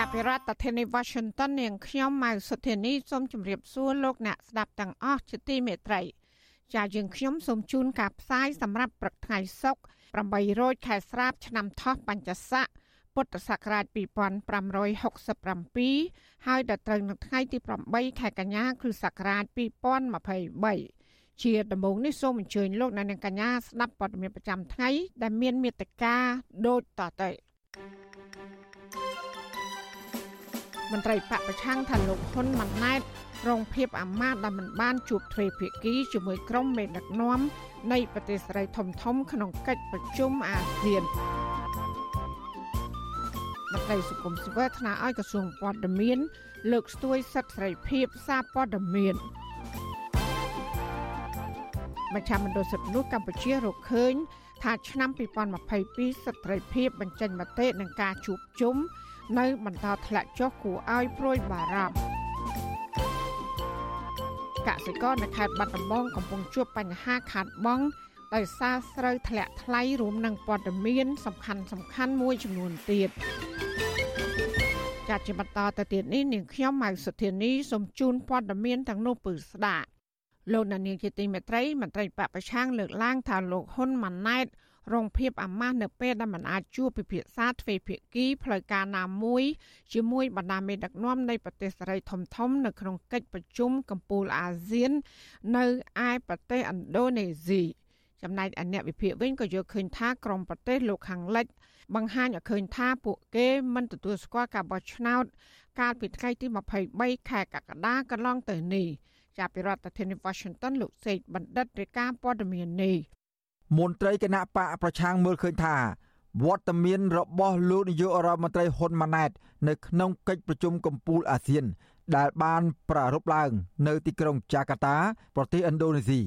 ចាប់ពីរដ្ឋធានី Washington នាងខ្ញុំម៉ៅសុធានីសូមជម្រាបសួរលោកអ្នកស្ដាប់ទាំងអស់ជាទីមេត្រី ចាយើងខ្ញុំសូមជូនការផ្សាយសម្រាប់ព្រឹកថ្ងៃសុក្រ8រោចខែស្រាប ឆ្នាំថោះបัญចស័កពុទ្ធសករាជ2567ហើយដល់ត្រូវនៅថ្ងៃទី8ខែកញ្ញាគ្រិស្តសករាជ2023ជាដំបូងនេះសូមអញ្ជើញលោកអ្នកនាងកញ្ញាស្ដាប់ព័ត៌មានប្រចាំថ្ងៃដែលមានមេត្តាដូចតទៅ មន្ត្រីបកប្រឆាំងថាលោកហ៊ុនម៉ាណែតរងភាពអាមាត្យដែលមិនបានជួបទ្វេភាគីជាមួយក្រុមមេដឹកនាំនៃប្រទេសសេរីធំធំក្នុងកិច្ចប្រជុំអាស៊ានមន្ត្រីសង្គមស៊ីវិលថ្នាក់ឲ្យក្រសួងព័ត៌មានលើកស្ទួយសិទ្ធិសេរីភាពសារព័ត៌មានមជ្ឈមណ្ឌលសិទ្ធិមនុស្សកម្ពុជារកឃើញថាឆ្នាំ2022សិទ្ធិសេរីភាពបញ្ចេញមតិនឹងការជួបជុំ នៅបន្តធ្លាក់ចុះគួរឲ្យព្រួយបារម្ភកសិករនៅខេត្តបាត់ដំបងកំពុងជួបបញ្ហាខាតបង់ដោយសារស្រូវធ្លាក់ថ្លៃរួមនឹងព័ត៌មាន សំខាន់សំខាន់មួយចំនួនទៀតចាត់ជាបន្តទៅទៀតនេះនាងខ្ញុំម៉ៅសុធានីសូមជូនព័ត៌មានទាំងនោះពឺស្ដាប់លោកនាងជាទីមេត្រីមន្ត្រីបពប្រឆាំងលើកឡើងថាលោកហ៊ុនម៉ាណែត រងភាពអាម៉ាស់នៅពេលដែលមិនអាចជួបពិភាក្សាទ្វេភាគីផ្លូវការណាមួយជាមួយបណ្ដាមេដឹកនាំនៃប្រទេសសេរីធំធំនៅក្នុងកិច្ចប្រជុំកំពូលអាស៊ាន នៅឯប្រទេសឥណ្ឌូនេស៊ីចំណែកអអ្នកវិភាគវិញក៏យល់ឃើញថាក្រមប្រទេសលោកខាងលិច បង្ហាញឲ្យឃើញថាពួកគេមិនទទួលស្គាល់ការបោះឆ្នោត កាលពីថ្ងៃទី23ខែកក្កដាកន្លងទៅនេះចាប់ពីរដ្ឋធានី Washington លោកសេកបណ្ឌិតរាយការណ៍ព័ត៌មាននេះ មន្ត្រីគណៈបកប្រឆាំងមើលឃើញថាវត្តមានរបស់លោកនាយករដ្ឋមន្ត្រីហ៊ុនម៉ាណែត នៅក្នុងកិច្ចប្រជុំកំពូលអាស៊ាន ដែលបានប្រារព្ធឡើង នៅទីក្រុងចាកាតា ប្រទេសឥណ្ឌូនេស៊ី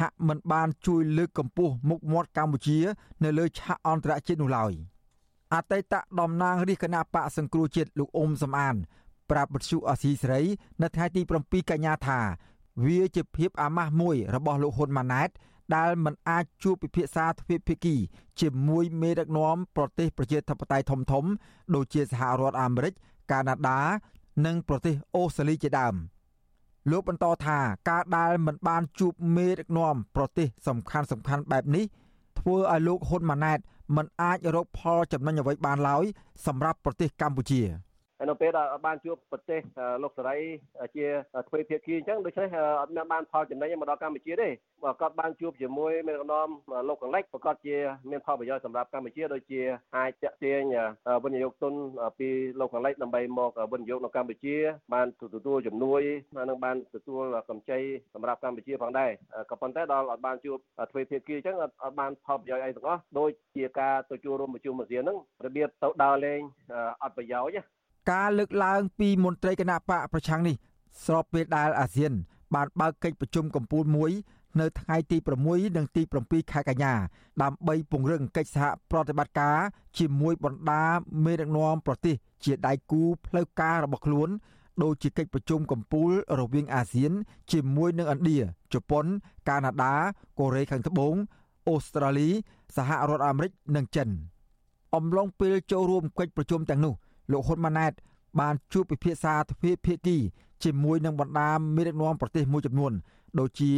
ហាក់មិនបានជួយលើកកម្ពស់មុខមាត់កម្ពុជា នៅលើឆាកអន្តរជាតិនោះឡើយអតីតតំណាងរាជគណៈបកសង្គ្រោះជាតិលោកអ៊ុំសំអាន ប្រាប់បទសុអសីសេរី នៅថ្ងៃទី7កញ្ញាថា វាជាភាពអាម៉ាស់មួយរបស់លោកហ៊ុនម៉ាណែត ដែលមិនអាចជួបពិភាក្សាទ្វេភាគីជាមួយមេដឹកនាំប្រទេសប្រជាធិបតេយ្យធំធំដូចជាសហរដ្ឋអាមេរិកកាណាដា និងប្រទេសអូស្ត្រាលីជាដើមលោកបន្តថាការដែលមិនបានជួបមេដឹកនាំប្រទេសសំខាន់សំខាន់បែបនេះធ្វើឲ្យលោកហ៊ុនម៉ាណែតមិនអាចរកផលចំណេញអ្វីបានឡើយសម្រាប់ប្រទេសកម្ពុជា។ ហើយនៅពេលដែលបានជួបប្រទេសលោកសេរីជាទ្វេភាគីអញ្ចឹងដូច្នេះអត់មានបានផលចំណេញមកដល់កម្ពុជាទេបើគាត់បានជួបជាមួយមេដឹកនាំលោកកលិចប្រកាសជាមានផលប្រយោជន៍សម្រាប់កម្ពុជាដូចជាអាចតាក់ទាញវិនិយោគទុនពីលោកកលិចដើម្បីមកវិនិយោគនៅកម្ពុជា បានទទួលជំនួយនិងបានទទួលកម្ចីសម្រាប់កម្ពុជាផងដែរក៏ប៉ុន្តែដល់អត់បានជួបទ្វេភាគីអញ្ចឹងអត់បានផលប្រយោជន៍អីទាំងអស់ដូចជាការទៅជួបរួមប្រជុំអាស៊ានហ្នឹងរបៀបទៅដើរលេងអត់ប្រយោជន៍ ការលើកឡើងពីមន្ត្រីគណៈបកប្រឆាំងនេះស្របពេលដែលអាស៊ាន បានបើកកិច្ចប្រជុំកំពូលមួយ នៅថ្ងៃទី6និងទី7ខែកញ្ញាដើម្បីពង្រឹងកិច្ចសហប្រតិបត្តិការជាមួយបណ្ដាមេដឹកនាំប្រទេសជាដៃគូផ្លូវការរបស់ខ្លួនដូចជាកិច្ចប្រជុំកំពូលរវាងអាស៊ាន ជាមួយនឹងឥណ្ឌាជប៉ុន កាណាដាកូរ៉េខាងត្បូងអូស្ត្រាលីសហរដ្ឋអាមេរិកនិងចិន អំឡុងពេលចូលរួមកិច្ចប្រជុំទាំងនោះ លោកហ៊ុនម៉ាណែតបានជួបពិភាក្សាទ្វេភាគីជាមួយនឹងបណ្ដាមេដឹកនាំប្រទេសមួយចំនួន ដូចជា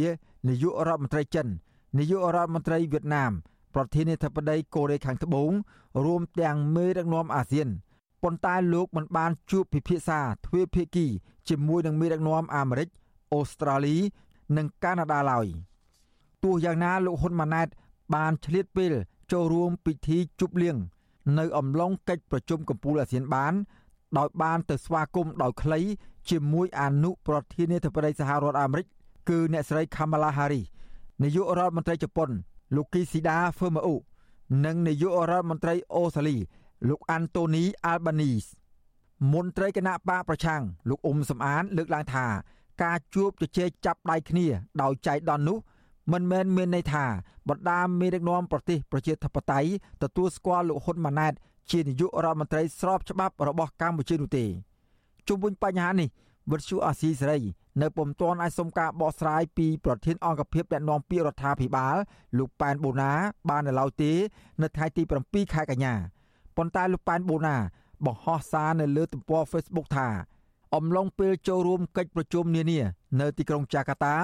នាយករដ្ឋមន្ត្រីចិននាយករដ្ឋមន្ត្រីវៀតណាមប្រធានាធិបតីកូរ៉េខាងត្បូងរួមទាំងមេដឹកនាំអាស៊ានប៉ុន្តែលោកមិនបានជួបពិភាក្សាទ្វេភាគីជាមួយនឹងមេដឹកនាំអាមេរិកអូស្ត្រាលី និងកាណាដាឡើយទោះយ៉ាងណាលោកហ៊ុនម៉ាណែតបានឆ្លៀតពេលចូលរួមពិធីជប់លៀង នៅអំឡុងកិច្ចប្រជុំកំពូលអាស៊ានបាន ដោយបានទៅស្វាគមន៍ដោយខ្លីជាមួយអនុប្រធានាធិបតីសហរដ្ឋអាមេរិកគឺអ្នកស្រី Kamala Harris នាយករដ្ឋមន្ត្រីជប៉ុន លោកគីស៊ីដាហ្វឺម៉ាអូនិងនាយករដ្ឋមន្ត្រីអូស្ត្រាលី លោកអាន់តូនីអាល់បានីសមន្ត្រីគណៈបកប្រឆាំងលោកអ៊ុំសំអាន លើកឡើងថា ការជួបជជែកចាប់ដៃគ្នា ដោយចៃដន្យនោះ មិនមែនមានន័យថាបណ្ដាមេដឹកនាំប្រទេសប្រជាធិបតេយ្យទទួលស្គាល់លោកហ៊ុនម៉ាណែតជានាយករដ្ឋមន្ត្រីស្របច្បាប់របស់កម្ពុជានោះទេជុំវិញបញ្ហានេះវិទ្យុអាស៊ីសេរីនៅពុំទាន់អាចសុំការបកស្រាយពីប្រធានអង្គភិបអ្នកណែនាំពាក្យរដ្ឋាភិបាលលោកប៉ែនបូណា បាននៅឡើយទេ នៅថ្ងៃទី7ខែកញ្ញាប៉ុន្តែលោកប៉ែនបូណាបង្ហោះសារនៅលើទំព័រ Facebook ថា អំឡុងពេលចូលរួមកិច្ចប្រជុំនានា នៅទីក្រុងចាកាតា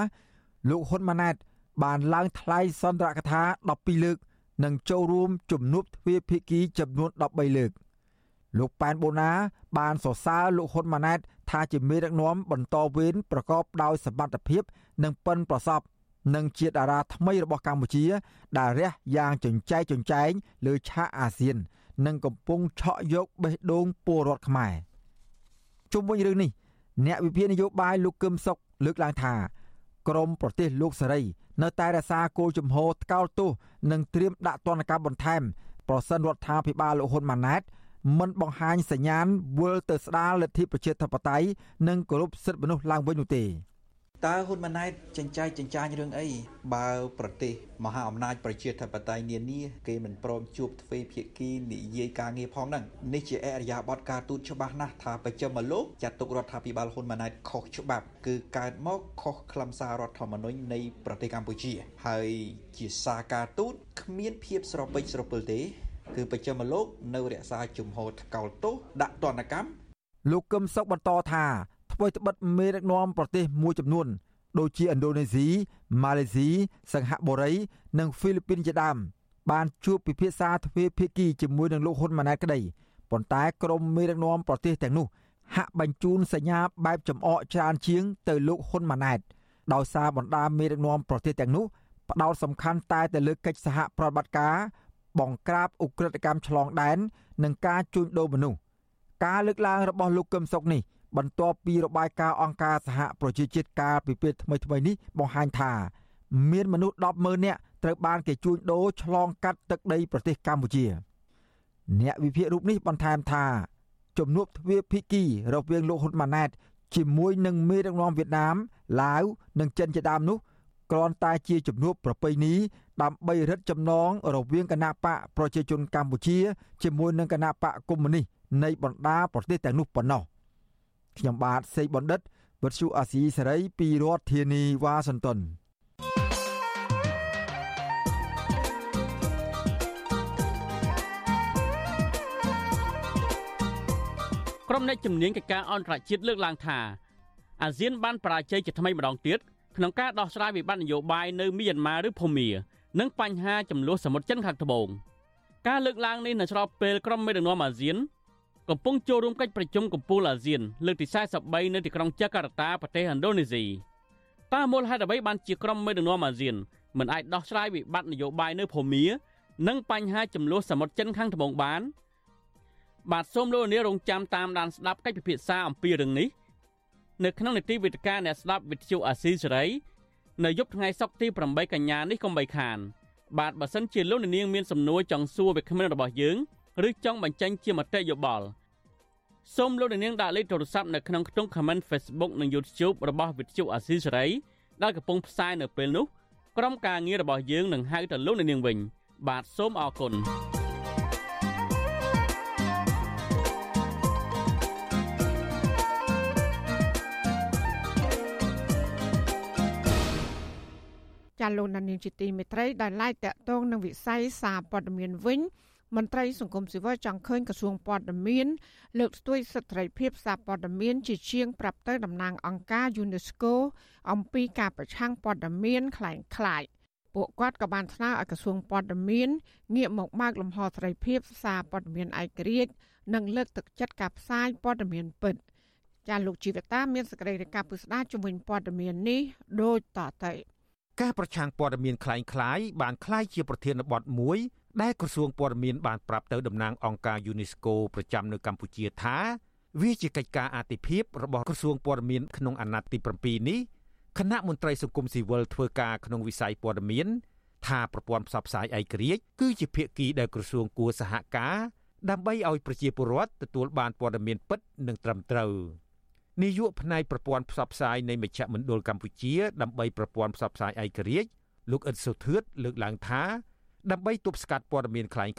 លោកហ៊ុនម៉ាណែត បានឡើងថ្លែងសន្ទរកថា12លើក និងចូលរួមជំនួបទ្វេភាគីចំនួន13លើក លោកប៉ែនបូណា បានសរសើរលោកហ៊ុនម៉ាណែត ថាជាមេដឹកនាំបន្តវេនប្រកបដោយសមត្ថភាព និងប៉ិនប្រសប់និងជាតារាថ្មីរបស់កម្ពុជា ដែលរះយ៉ាងចង្ចែកចង្ចែងលើឆាកអាស៊ាន និងកំពុងឆក់យកបេះដូងពលរដ្ឋខ្មែរជុំវិញរឿងនេះអ្នកវិភាគនយោបាយលោកកឹមសុខលើកឡើងថា ក្រមប្រទេសលោកសេរី នៅតែរក្សាគោលជំហរថ្កោលទោសនិងត្រៀមដាក់ទណ្ឌកម្មបន្ថែមប្រសិនរដ្ឋាភិបាលលោកហ៊ុនម៉ាណែតមិនបង្ហាញសញ្ញាណវិលទៅស្ដារលទ្ធិប្រជាធិបតេយ្យនិងគោរពសិទ្ធិមនុស្សឡើងវិញនោះទេ តើហ៊ុនម៉ាណែតចិញ្ចៃចិញ្ចាញរឿងអីបើប្រទេសមហាអំណាចប្រជាធិបតេយ្យនានាគេមិនព្រមជួបទ្វេភាគីនិយាយការងារផងហ្នឹងនេះជាអរិយាប័ត្រការទូតច្បាស់ណាស់ថាប្រចាំលោកចាត់ទុករដ្ឋាភិបាលហ៊ុនម៉ាណែតខុសច្បាប់គឺកើតមកខុសខ្លឹមសាររដ្ឋធម្មនុញ្ញនៃប្រទេសកម្ពុជា ហើយជាសារការទូតគ្មានភាពស្រពេចស្រពិលទេ គឺបច្ចឹមលោកនៅរក្សាជំហរថ្កោលទោសដាក់ទណ្ឌកម្មលោកកឹមសុខបន្តថា ថ្មីត្បិតមេដឹកនាំប្រទេសមួយចំនួន ដូចជាឥណ្ឌូនេស៊ីម៉ាឡេស៊ីសិង្ហបុរី និងហ្វីលីពីនជាដើមបានជួបពិភាក្សាទ្វេភាគីជាមួយនឹងលោកហ៊ុនម៉ាណែតក្តីប៉ុន្តែក្រមមេដឹកនាំប្រទេសទាំងនោះហាក់បញ្ជូនសញ្ញាបែបចំអកច្រើនជាងទៅលោកហ៊ុនម៉ាណែតដោយសារបណ្ដាមេដឹកនាំប្រទេសទាំងនោះផ្ដោតសំខាន់តែទៅលើកិច្ចសហប្រតិបត្តិការបង្ក្រាបឧក្រិដ្ឋកម្មឆ្លងដែននិងការជួញដូរមនុស្សការលើកឡើងរបស់លោកកឹមសុខនេះ បន្ទាប់ពីរបាយការណ៍អង្គការសហប្រជាជាតិកាលពីពេលថ្មីៗនេះបង្ហាញថាមានមនុស្ស100000នាក់ត្រូវបានគេជួញដូរឆ្លងកាត់ទឹកដីប្រទេសកម្ពុជា អ្នកវិភាគរូបនេះបន្ថែមថាជំនួបទ្វេភាគីរវាងលោកហ៊ុនម៉ាណែតជាមួយនឹងមេដឹកនាំវៀតណាមឡាវនិងចិនជាដើមនោះគ្រាន់តែជាជំនួបប្រពៃណីដើម្បីរឹតចំណងរវាងគណៈបកប្រជាជនកម្ពុជា ជាមួយនឹងគណៈបកកុម្មុយនីសនៃបណ្ដាប្រទេសទាំងនោះប៉ុណ្ណោះ ខ្ញុំបាទសេកបណ្ឌិតវុទ្ធុអាស៊ីសេរីពីរដ្ឋធានីវ៉ាស៊ីនតោនក្រុមអ្នកជំនាញកិច្ចការអន្តរជាតិលើកឡើងថាអាស៊ានបានបរាជ័យជាថ្មីម្ដងទៀតក្នុងការដោះស្រាយវិបត្តិនយោបាយនៅមីយ៉ាន់ម៉ាឬភូមានិងបញ្ហាចំនួនសមុទ្រចិនខាងត្បូងការលើកឡើងនេះនៅស្របពេលក្រុមមេដឹកនាំអាស៊ាន កំពុងចូលរួមកិច្ចប្រជុំកំពូលអាស៊ានលើកទី43នៅទីក្រុងចាកាតាប្រទេសឥណ្ឌូនេស៊ីតើមូលហេតុអ្វីបានជាក្រុមមេដឹកនាំអាស៊ានមិនអាចដោះស្រាយវិបត្តិនយោបាយនៅភូមានិងបញ្ហាចំនួនសមុទ្រចិនខាងត្បូងបាន បាទសូមលោកនាងរងចាំតាមដានស្ដាប់កិច្ចពិភាក្សាអំពីរឿងនេះនៅក្នុងនីតិវិទ្យាអ្នកស្ដាប់វិទ្យុអាស៊ីសេរីនៅយប់ថ្ងៃសុក្រទី8កញ្ញានេះកុំបីខាន បាទបើសិនជាលោកនាងមានសំណួរចង់សួរវាគ្មិនរបស់យើង ឬចង់បញ្ចេញជាមតិយោបល់សូមលោកនាងដាក់លេខទូរស័ព្ទនៅក្នុងខ្ទង់ comment Facebook និង YouTube របស់វិទ្យុអាស៊ីសេរីដែលកំពុងផ្សាយនៅពេលនេះក្រុមការងាររបស់យើងនឹងហៅទៅលោកនាងវិញ បាទសូមអរគុណចាលោកនានីជាទីមេត្រីដែលឡាយតាក់ទងនឹងវិស័យសារព័ត៌មានវិញ មន្ត្រីសង្គមស៊ីវិលចង់ឃើញក្រសួងព័ត៌មានលើកស្ទួយសិទ្ធិភាពសារព័ត៌មានជាជាងប្រាប់ទៅតំណាងអង្គការ UNESCO អំពីការប្រឆាំងព័ត៌មានคล้ายคล้ายពួកគាត់ក៏បានស្នើឲ្យក្រសួងព័ត៌មានងាកមកបើកលំហសេរីភាពសារព័ត៌មានឯករាជ្យនិងលើកទឹកចិត្តការផ្សាយព័ត៌មានពិតចាលោកជីវតាមានសេចក្តីរាយការណ៍ពុស្ដាជំវិញព័ត៌មាននេះដូចតទៅការប្រឆាំងព័ត៌មានคล้ายៗបានคล้ายជាប្រធានបទមួយ ដែលក្រសួងព័ត៌មានបានប្រាប់ទៅតំណាងអង្គការ UNESCO ប្រចាំនៅកម្ពុជាថាវាជាកិច្ចការអាទិភាពរបស់ក្រសួងព័ត៌មានក្នុងអាណត្តិទី7នេះគណៈមន្ត្រីសង្គមស៊ីវិលធ្វើការក្នុងវិស័យព័ត៌មានថាប្រព័ន្ធផ្សព្វផ្សាយឯករាជ្យគឺជាភាគីដែលក្រសួងគួរសហការដើម្បីឲ្យប្រជាពលរដ្ឋទទួលបានព័ត៌មានពិតនិងត្រឹមត្រូវនាយកផ្នែកប្រព័ន្ធផ្សព្វផ្សាយនៃមជ្ឈមណ្ឌលកម្ពុជាដើម្បីប្រព័ន្ធផ្សព្វផ្សាយឯករាជ្យលោកអ៊ិតសុធឿតលើកឡើងថា ដើម្បីទប់ស្កាត់ព័ត៌មានคล้ายៗ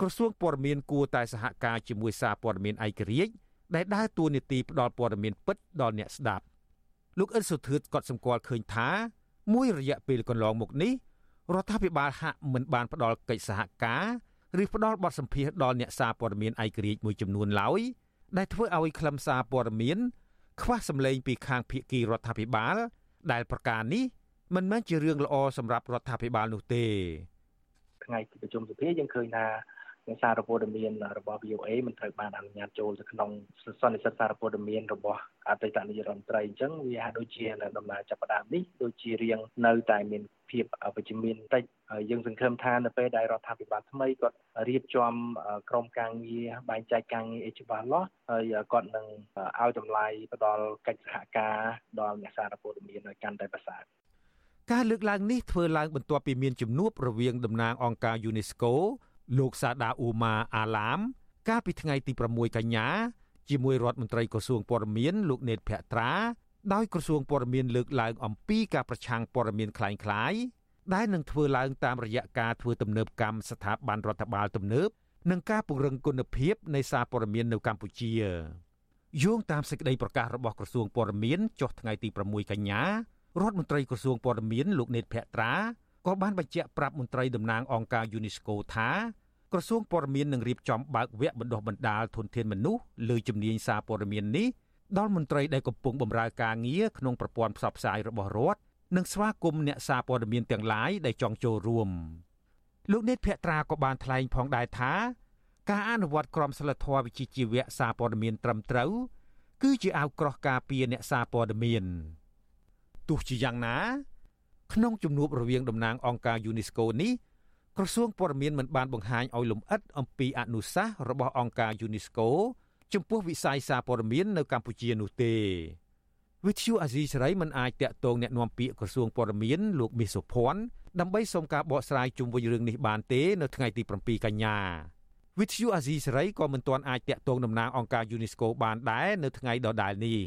ក្រសួងព័ត៌មានគួរតែសហការជាមួយសារព័ត៌មានឯករាជ្យដែលដើរតួនាទីផ្ដល់ព័ត៌មានពិតដល់អ្នកស្ដាប់លោកអ៊ិនសុធឿតក៏សម្គាល់ឃើញថា មួយរយៈពេលកន្លងមកនេះរដ្ឋាភិបាលហាក់មិនបានផ្ដល់កិច្ចសហការឬផ្ដល់បទសម្ភាសន៍ដល់អ្នកសារព័ត៌មានឯករាជ្យមួយចំនួនឡើយដែលធ្វើឲ្យខ្លឹមសារព័ត៌មានខ្វះសម្លេងពីខាងភាគីរដ្ឋាភិបាល ដែលប្រការនេះមិនមែនជារឿងល្អសម្រាប់រដ្ឋាភិបាលនោះទេ ថ្ងៃទីប្រជុំសភាយើងឃើញថានិងសារព័ត៌មានរបស់ VOA មិនត្រូវបានអនុញ្ញាតចូលទៅក្នុងសន្និសីទសារព័ត៌មានរបស់អតីតនាយករដ្ឋមន្ត្រីអញ្ចឹងវាហាក់ដូចជានៅដំណើរចាប់ផ្ដើមនេះដូចជារៀងនៅតែមានភាពវិជ្ជមានបន្តិចយើងសង្ឃឹមថានៅពេលដែលរដ្ឋាភិបាលថ្មីគាត់រៀបចំក្រុមការងារបែងចែកការងារអីច្បាស់លាស់ហើយគាត់នឹងឲ្យតម្លៃផ្ដល់កិច្ចសហការដល់អ្នកសារព័ត៌មានឲ្យកាន់តែប្រសើរ ការលើកឡើងនេះធ្វើឡើងបន្ទាប់ពីមានជំនួបរវាងតំណាងអង្គការ UNESCO លោកសាដាអ៊ូម៉ាអាឡាម កាលពីថ្ងៃទី6កញ្ញាជាមួយរដ្ឋមន្ត្រីក្រសួងព័ត៌មានលោកណេតភក្ត្រាដោយក្រសួងព័ត៌មានលើកឡើងអំពីការប្រឆាំងព័ត៌មានคล้ายៗដែលនឹងធ្វើឡើងតាមរយៈការធ្វើទំនើបកម្មស្ថាប័នរដ្ឋបាលទំនើបនិងការពង្រឹងគុណភាពនៃសារព័ត៌មាននៅកម្ពុជាយោងតាមសេចក្តីប្រកាសរបស់ក្រសួងព័ត៌មានចុះថ្ងៃទី6កញ្ញា រដ្ឋមន្ត្រីក្រសួងព័ត៌មានលោកណេតភក្ត្រាក៏បានបញ្ជាក់ប្រាប់មន្ត្រីតំណាងអង្គការ UNESCO ថាក្រសួងព័ត៌មាននឹងរៀបចំបើកវគ្គបណ្ដុះបណ្ដាលធនធានមនុស្សលើជំនាញសារព័ត៌មាននេះដល់មន្ត្រីដែលកំពុងបម្រើការងារក្នុងប្រព័ន្ធផ្សព្វផ្សាយរបស់រដ្ឋនិងស្វាគមន៍អ្នកសារព័ត៌មានទាំងឡាយដែលចង់ចូលរួមលោកនេតភក្ត្រាក៏បានថ្លែងផងដែរថាការអនុវត្តក្រមសីលធម៌វិជ្ជាជីវៈសារព័ត៌មានត្រឹមត្រូវគឺជាអាវក្រោះការពារអ្នកសារព័ត៌មាន ទោះជាយ៉ាងណាក្នុងជំនួបរវាងតំណាងអង្គការ UNESCO នេះក្រសួងព័ត៌មានមិនបានបង្ហាញឲ្យលម្អិតអំពីអនុសាសន៍របស់អង្គការ UNESCO ចំពោះវិស័យសារព័ត៌មាននៅកម្ពុជានោះទេវិទ្យុអាស៊ីសេរីមិនអាចតាក់ទងแนะនាំពាក្យក្រសួងព័ត៌មានលោកមាសសុភ័ណ្ឌដើម្បីសូមការបកស្រាយជុំវិញរឿងនេះបានទេនៅថ្ងៃទី7កញ្ញាវិទ្យុអាស៊ីសេរីក៏មិនទាន់អាចតាក់ទងតំណាងអង្គការ UNESCO បានដែរនៅថ្ងៃដដែលនេះ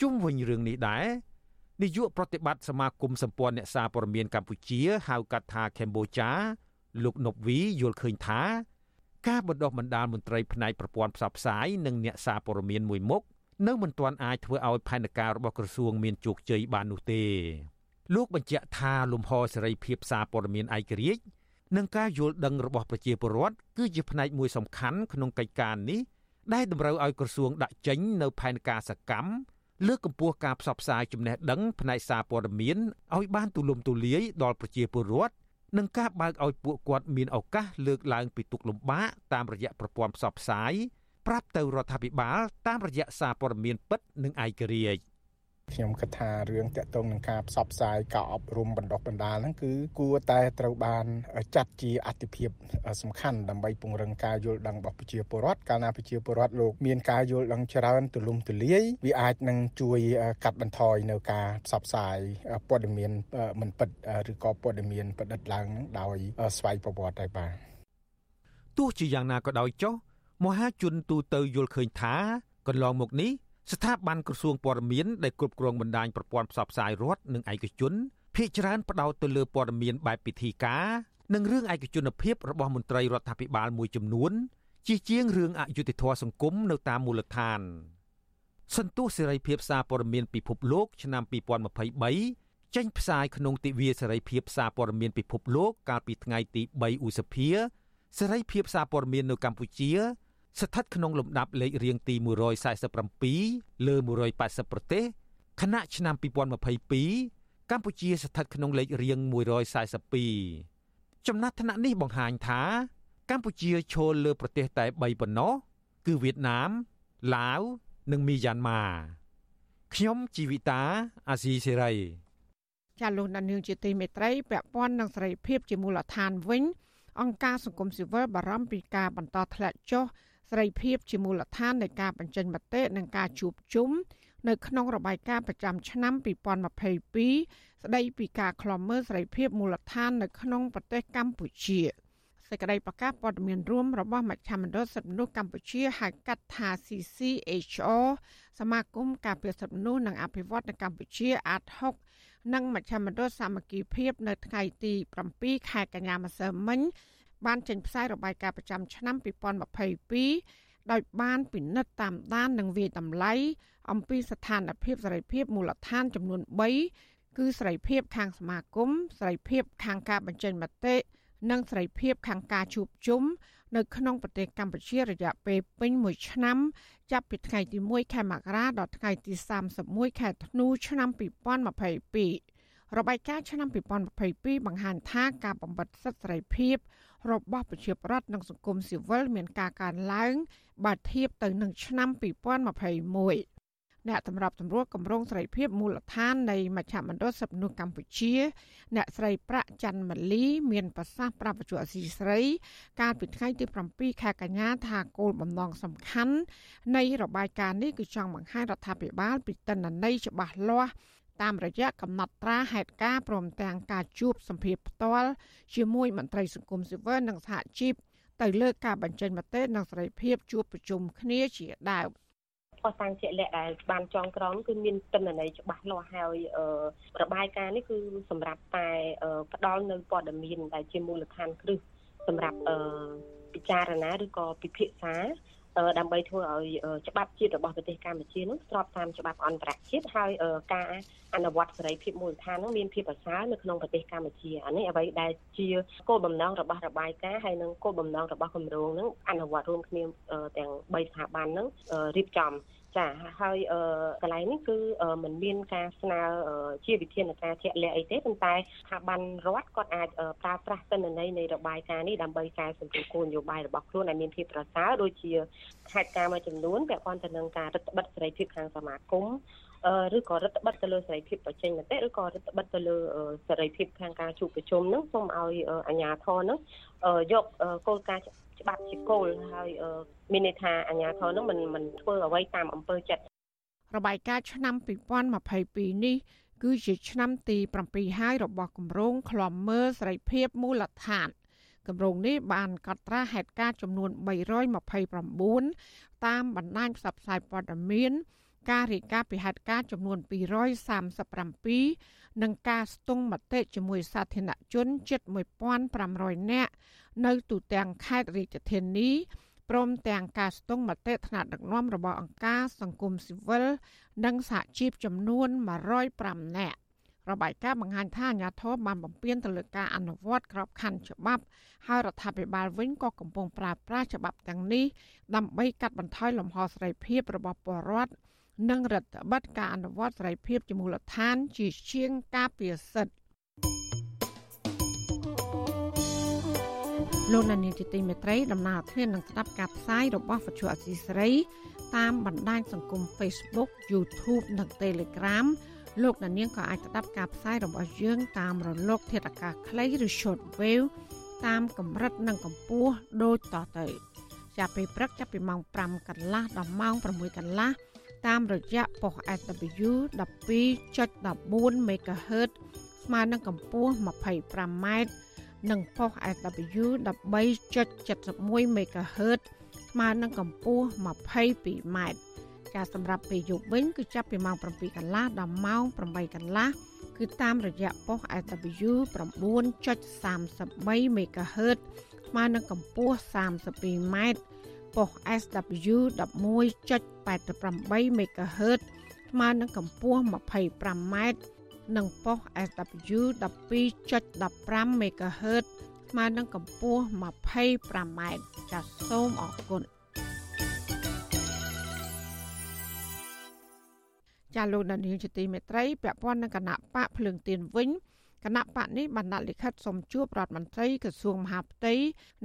ជុំវិញរឿងនេះដែរ នាយកប្រតិបត្តិសមាគមសម្ព័ន្ធអ្នកសារព័ត៌មានកម្ពុជាហៅកាត់ថាកម្ពុជាលោកណប់វីយល់ឃើញថា ការបណ្ដុះបណ្ដាលមន្ត្រីផ្នែកប្រព័ន្ធផ្សព្វផ្សាយនិងអ្នកសារព័ត៌មានមួយមុខនៅមិនទាន់អាចធ្វើឲ្យផែនការរបស់ក្រសួងមានជោគជ័យបាននោះទេលោកបញ្ជាក់ថាលំហសេរីភាពសារព័ត៌មានឯករាជ្យនិងការយល់ដឹងរបស់ប្រជាពលរដ្ឋគឺជាផ្នែកមួយសំខាន់ក្នុងកិច្ចការនេះដែលតម្រូវឲ្យក្រសួងដាក់ចេញនៅផែនការសកម្ម លើកកម្ពស់ការផ្សព្វផ្សាយចំណេះដឹងផ្នែកសារព័ត៌មានឲ្យបានទូលំទូលាយដល់ប្រជាពលរដ្ឋនិងការបើកឲ្យពួកគាត់មានឱកាសលើកឡើងពីទុកលំបាកតាមរយៈប្រព័ន្ធផ្សព្វផ្សាយប្រាប់ទៅរដ្ឋាភិបាលតាមរយៈសារព័ត៌មានពិតនិងឯករាជ្យ ខ្ញុំគិតថារឿងតកតងនឹងការផ្សព្វផ្សាយការអប់រំបណ្ដុះបណ្ដាលហ្នឹងគឺគួរតែត្រូវបានចាត់ជាអតិភិបសំខាន់ដើម្បីពង្រឹងការយល់ដឹងរបស់ប្រជាពលរដ្ឋកាលណាប្រជាពលរដ្ឋលោកមានការយល់ដឹងច្រើនទូលំទូលាយវាអាចនឹងជួយកាត់បន្ថយនៅការផ្សព្វផ្សាយព័ត៌មានមិនពិតឬក៏ព័ត៌មានប្រឌិតឡើងដោយស្វ័យប្រវត្តិដែរបាទទោះជាយ៉ាងណាក៏ដោយចុះមហាជនទូទៅយល់ឃើញថាកន្លងមកនេះ ស្ថាប័នក្រសួងព័ត៌មានដែលគ្រប់គ្រងបណ្ដាញប្រព័ន្ធផ្សព្វផ្សាយរដ្ឋនិងឯកជនភាគច្រើនផ្ដោតទៅលើព័ត៌មានបែបពិធីការនិងរឿងឯកជនភាពរបស់មន្ត្រីរដ្ឋាភិបាលមួយចំនួនជាជាងរឿងអយុត្តិធម៌សង្គមនៅតាមមូលដ្ឋាន សន្ទុះសេរីភាពសារព័ត៌មានពិភពលោកឆ្នាំ2023ចេញផ្សាយក្នុងទិវាសេរីភាពសារព័ត៌មានពិភពលោកកាលពីថ្ងៃទី3ឧសភាសេរីភាពសារព័ត៌មាននៅកម្ពុជា ស្ថិតក្នុងលំដាប់លេខរៀងទី147លើ180ប្រទេសខណៈឆ្នាំ2022កម្ពុជាស្ថិតក្នុងលេខរៀង142ចំណាត់ថ្នាក់នេះបង្ហាញថា កម្ពុជាឈរលើប្រទេសតែ3ប៉ុណ្ណោះគឺវៀតណាមឡាវនិងមីយ៉ាន់ម៉ាខ្ញុំជីវិតាអាស៊ីសេរីចាលោកដានឿងជាទីមេត្រីពាក់ព័ន្ធនឹងសេរីភាពជាមូលដ្ឋានវិញអង្គការសង្គមស៊ីវិលបារម្ភពីការបន្តធ្លាក់ចុះ សេរីភាពជាមូលដ្ឋាននៃការបញ្ចេញមតិនិងការជួបជុំនៅក្នុងរបាយការណ៍ប្រចាំឆ្នាំ2022ស្ដីពីការខ្លំមើលសេរីភាពមូលដ្ឋាននៅក្នុងប្រទេសកម្ពុជាសេចក្តីប្រកាសព័ត៌មានរួមរបស់មជ្ឈមណ្ឌលសិទ្ធិមនុស្សកម្ពុជាហៅកាត់ថា CCHR សមាគមការពារសិទ្ធិមនុស្សនិងអភិវឌ្ឍនៅកម្ពុជាអាត6និងមជ្ឈមណ្ឌលសាមគ្គីភាពនៅថ្ងៃទី7ខែកញ្ញាម្សិលមិញ បានចេញផ្សាយរបាយការណ៍ប្រចាំឆ្នាំ2022ដោយបានពិនិត្យតាមដាននិងវាយតម្លៃអំពីស្ថានភាពសេរីភាពមូលដ្ឋានចំនួន3គឺសេរីភាពខាងសមាគមសេរីភាពខាងការបញ្ចេញមតិនិងសេរីភាពខាងការជួបជុំនៅក្នុងប្រទេសកម្ពុជារយៈពេលពេញមួយឆ្នាំ ចាប់ពីថ្ងៃទី1ខែមករាដល់ថ្ងៃទី31ខែធ្នូឆ្នាំ2022របាយការណ៍ឆ្នាំ2022បង្ហាញថាការបំបិទសិទ្ធិសេរីភាព របស់ប្រជាប្រដ្ឋនិងសង្គមស៊ីវិលមានការកើនឡើងបើធៀបទៅនឹងឆ្នាំ2021អ្នកសម្របសម្រួលគម្រោងសេរីភាពមូលដ្ឋាននៃមជ្ឈមណ្ឌលសិទ្ធិមនុស្សកម្ពុជា អ្នកស្រីប្រាក់ច័ន្ទម៉ាលី មានប្រសាសន៍ប្រាប់វិទ្យុអសីស្រី កាលពីថ្ងៃទី7ខែកញ្ញាថាគោលបំណងសំខាន់នៃរបាយការណ៍នេះគឺចង់បង្ហាញរដ្ឋាភិបាលពីតិន្នន័យច្បាស់លាស់ តាមរយៈកំណត់ត្រាហេតុការព្រមទាំងការជួបសម្ភារផ្ទាល់ជាមួយមន្ត្រីសង្គមស៊ីវិលនិងសហជីពទៅលើការបញ្ចេញមតិនិងសេរីភាពជួបប្រជុំគ្នាជាដើម។ផុសតាំងជាក់លាក់ដែលបានចងក្រងគឺមានទិន្នន័យច្បាស់លាស់ហើយរបាយការណ៍នេះគឺសម្រាប់តែផ្ដល់នៅព័ត៌មានដែលជាមូលដ្ឋានគ្រឹះសម្រាប់ពិចារណាឬក៏ពិភាក្សា ដើម្បីធ្វើឲ្យច្បាប់ជាតិរបស់ប្រទេសកម្ពុជានោះស្របតាមច្បាប់អន្តរជាតិហើយការអនុវត្តសេរីភាពមូលដ្ឋាននោះមានភាពប្រសើរនៅក្នុងប្រទេសកម្ពុជាអានេះអ្វីដែលជាគោលបំណងរបស់របាយការណ៍ហើយនិងគោលបំណងរបស់គម្រោងនឹងអនុវត្តរួមគ្នាទាំង3ស្ថាប័ននឹងរៀបចំ ចាហើយកន្លែងនេះគឺมันមានការស្នើជាវិធានការជាក់លាក់អីទេប៉ុន្តែស្ថាប័នរដ្ឋគាត់អាចប្រើប្រាស់ទិន្នន័យនៃរបាយការណ៍នេះដើម្បីកែសម្រួលគោលនយោបាយរបស់ខ្លួនឲ្យមានភាពប្រសើរដូចជាហេតុការណ៍មួយចំនួនពាក់ព័ន្ធទៅនឹងការរដ្ឋបិទសេរីភាពខាងសមាគមឬក៏រដ្ឋបិទទៅលើសេរីភាពបញ្ចេញមតិឬក៏រដ្ឋបិទទៅលើសេរីភាពខាងការជួបប្រជុំហ្នឹងសូមឲ្យអាជ្ញាធរហ្នឹងយកគោលការណ៍ ច្បាប់ជាគោលហើយមានន័យថាអាជ្ញាធរនឹងមិនមិនធ្វើអ្វីតាមអំពើចិត្តរបាយការណ៍ឆ្នាំ2022នេះគឺជាឆ្នាំទី7ហើយរបស់គម្រោងឃ្លាំមើលសេរីភាពមូលដ្ឋានគម្រោងនេះបានកត់ត្រាហេតុការណ៍ចំនួន329តាមបណ្ដាញផ្សព្វផ្សាយព័ត៌មាន ការរាយការណ៍ពីហេតុការណ៍ចំនួន237និងការស្ទង់មតិជាមួយសាធារណជនជិត1500នាក់នៅទូទាំងខេត្តរាជធានីព្រមទាំងការស្ទង់មតិថ្នាក់ដឹកនាំរបស់អង្គការសង្គមស៊ីវិលនិងសហជីពចំនួន105នាក់របាយការណ៍បង្ហាញថាអាញាធរបានបំពេញទៅលើការអនុវត្តក្របខ័ណ្ឌច្បាប់ហើយរដ្ឋាភិបាលវិញក៏កំពុងប្រើប្រាស់ច្បាប់ទាំងនេះដើម្បីកាត់បន្ថយលំហសេរីភាពរបស់ពលរដ្ឋ និងរដ្ឋបတ်ការអនុវត្តសេរីភាពជាមូលដ្ឋានជាជាងការពារសិទ្ធិលោកនានីជាទីមេត្រីដំណើរធាននឹងស្ដាប់ការផ្សាយរបស់វិទ្យុអសីសេរីតាមបណ្ដាញសង្គម Facebook YouTube និង Telegram លោកនាងក៏អាចស្ដាប់ការផ្សាយរបស់យើងតាមរលក ធាតុអាកាសខ្លីឬ Shortwave តាមកម្រិតនិងកម្ពស់ដូចតទៅចាប់ពីព្រឹកចាប់ពីម៉ោង5កន្លះដល់ម៉ោង6កន្លះ តាមរយៈប៉ុស SW 12.14 MHz ស្មើនឹងកម្ពស់ 25m និងប៉ុស SW 13.71 MHz ស្មើនឹងកម្ពស់ 22m ការសម្រាប់ពេលយប់វិញគឺចាប់ពីម៉ោង7កន្លះដល់ម៉ោង8កន្លះគឺតាមរយៈប៉ុស SW 9.33 MHz ស្មើនឹងកម្ពស់ 32m ប៉ុស SW 11.88 MHz ស្មើនឹងកម្ពស់ 25m និងប៉ុស SW 12.15 MHz ស្មើនឹងកម្ពស់ 25m ចាសសូមអរគុណចាលោកដានីលជាទីមេត្រីពាក់ព័ន្ធនឹងគណៈបកភ្លើងទៀនវិញ គណៈបកនេះបានដាក់លិខិតសុំជួបរដ្ឋមន្ត្រីក្រសួងមហាផ្ទៃ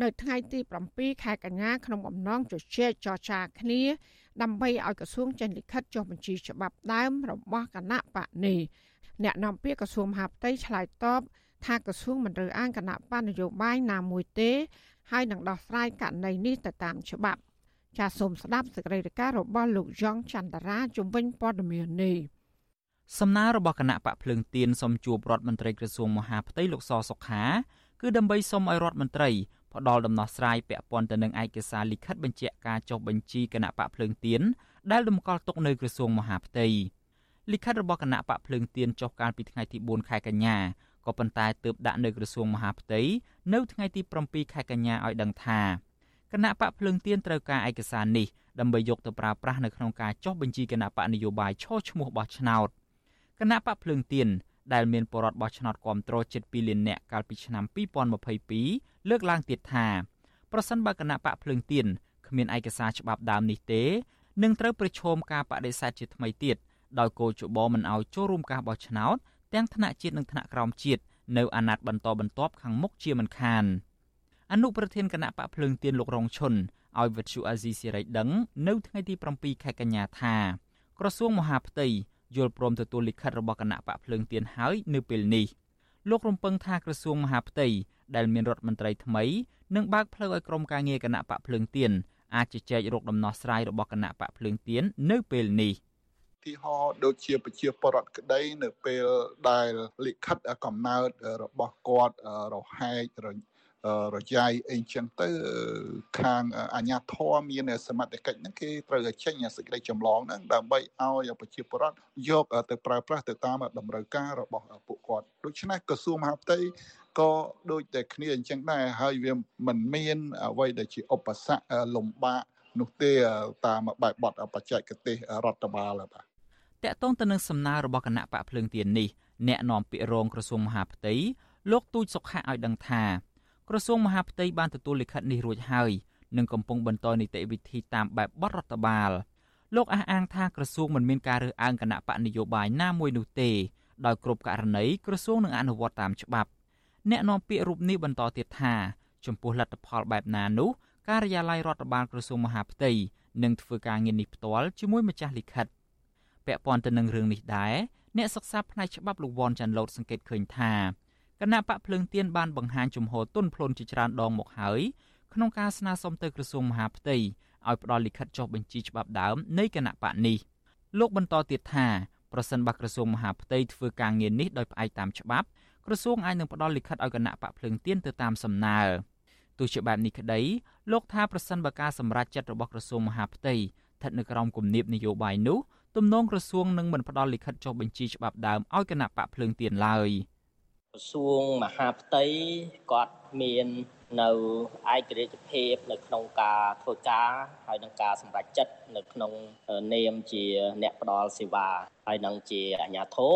នៅថ្ងៃទី7ខែកញ្ញាក្នុងអំណងជជែកចរចាគ្នាដើម្បីឲ្យក្រសួងចេញលិខិតចុះបញ្ជីច្បាប់ដើមរបស់គណៈបកនេះអ្នកនាំពាក្យក្រសួងមហាផ្ទៃឆ្លើយតបថាក្រសួងមិនរើសអើងគណៈបណ្ឌនយោបាយណាមួយទេ ហើយនឹងដោះស្រាយករណីនេះទៅតាមច្បាប់ចាសសូមស្ដាប់សេចក្តីរាយការណ៍របស់លោកយ៉ងច័ន្ទរាជំវិញព័ត៌មាននេះ សំណើរបស់គណៈបកភ្លើងទៀនសូមជួបរដ្ឋមន្ត្រីក្រសួងមហាផ្ទៃលោកសសុខាគឺដើម្បីសូមឲ្យរដ្ឋមន្ត្រីផ្ដល់ដំណោះស្រាយពាក់ព័ន្ធទៅនឹងឯកសារលិខិតបញ្ជាក់ការចុះបញ្ជីគណៈបកភ្លើងទៀនដែលតម្កល់ទុកនៅក្រសួងមហាផ្ទៃលិខិតរបស់គណៈបកភ្លើងទៀនចុះកាលពីថ្ងៃទី4ខែកញ្ញាក៏ប៉ុន្តែទើបដាក់នៅក្រសួងមហាផ្ទៃនៅថ្ងៃទី7ខែកញ្ញាឲ្យដឹងថាគណៈបកភ្លើងទៀនត្រូវការឯកសារនេះដើម្បីយកទៅប្រើប្រាស់នៅក្នុងការចុះបញ្ជីគណៈបកនយោបាយឈរឈ្មោះបោះឆ្នោត គណៈបកភ្លើងទៀនដែលមានបរិវត្តបោះឆ្នោតគ្រប់គ្រងជិត2លាននាក់កាលពីឆ្នាំ2022លើកឡើងទៀតថាប្រសិនបើគណៈបកភ្លើងទៀនគ្មានឯកសារច្បាប់ដើមនេះទេនឹងត្រូវប្រឈមការបដិសេធជាថ្មីទៀតដោយគោលជបមិនឲ្យចូលរួមការបោះឆ្នោតទាំងថ្នាក់ជាតិនិងថ្នាក់ក្រោមជាតិនៅអាណត្តិបន្តបន្ទាប់ខាងមុខជាមិនខានអនុប្រធានគណៈបកភ្លើងទៀនលោករងឈុនឲ្យវិទ្យុអាស៊ីសេរីដឹង នៅថ្ងៃទី7ខែកញ្ញាថាក្រសួងមហាផ្ទៃ យល់ព្រមទទួលលិខិតរបស់គណៈបកភ្លើងទៀនហើយនៅពេលនេះលោករំពឹងថាក្រសួងមហាផ្ទៃដែលមានរដ្ឋមន្ត្រីថ្មីនឹងបើកផ្លូវឲ្យក្រុមការងារគណៈបកភ្លើងទៀនអាចជជែករកដំណោះស្រាយរបស់គណៈបកភ្លើងទៀននៅពេលនេះទីហោដូចជាប្រជាពលរដ្ឋក្តីនៅពេលដែលលិខិតកំណើតរបស់គាត់រហែករ យាយអីចឹងទៅខាងអាជ្ញាធរមានសមត្ថកិច្ចហ្នឹងគេត្រូវចេញសេចក្តីចម្លងហ្នឹងដើម្បីឲ្យប្រជាពលរដ្ឋយកទៅប្រើប្រាស់ទៅតាមតម្រូវការរបស់ពួកគាត់ដូច្នេះក្រសួងមហាផ្ទៃក៏ដូចតែគ្នាអញ្ចឹងដែរហើយវាមិនមានអ្វីដែលជាឧបសគ្គលំបាកនោះទេតាមបែបបទបច្ចេកទេសរដ្ឋបាលបាទតកតងទៅនឹងសំណើរបស់គណៈបកភ្លើងទៀននេះអ្នកនាំពាក្យរងក្រសួងមហាផ្ទៃលោកទូចសុខៈឲ្យដឹងថា ក្រសួងមហាផ្ទៃបានទទួលលិខិតនេះរួចហើយនិងកំពុងបន្តនីតិវិធីតាមបែបបទរដ្ឋបាលលោកអះអាងថាក្រសួងមិនមានការរើសអើងគណៈបកនយោបាយណាមួយនោះទេដោយគ្រប់ករណីក្រសួងនឹងអនុវត្តតាមច្បាប់អ្នកនាំពាក្យរូបនេះបន្តទៀតថាចំពោះលទ្ធផលបែបណានោះការិយាល័យរដ្ឋបាលក្រសួងមហាផ្ទៃនឹងធ្វើការងារនេះផ្ទាល់ជាមួយម្ចាស់លិខិតពាក់ព័ន្ធទៅនឹងរឿងនេះដែរអ្នកសិក្សាផ្នែកច្បាប់លោកវ៉ាន់ចាន់ឡូតសង្កេតឃើញថា គណៈបកភ្លើងទៀនបានបង្ហាញជំហរទុនភ្លុនជាច្រើនដងមកហើយក្នុងការស្នើសុំទៅក្រសួងមហាផ្ទៃឲ្យផ្ដល់លិខិតចុះបញ្ជីច្បាប់ដើមនៃគណៈបកនេះលោកបន្តទៀតថាប្រសិនបើក្រសួងមហាផ្ទៃធ្វើការងារនេះដោយផ្អែកតាមច្បាប់ក្រសួងអាចនឹងផ្ដល់លិខិតឲ្យគណៈបកភ្លើងទៀនទៅតាមសំណើទោះជាបែបនេះក្តីលោកថាប្រសិនបើការសម្រេចចិត្តរបស់ក្រសួងមហាផ្ទៃស្ថិតនៅក្រោមគំនាបនយោបាយនោះទំនងក្រសួងនឹងមិនផ្ដល់លិខិតចុះបញ្ជីច្បាប់ដើមឲ្យគណៈបកភ្លើងទៀនឡើយ។ ក្រសួងមហាផ្ទៃគាត់មាននៅឯករាជ្យភាពនៅក្នុងការធ្វើការហើយនឹងការសម្រេចចិត្តនៅក្នុងនាមជាអ្នកផ្ដល់សេវាហើយនឹងជាអាជ្ញាធរ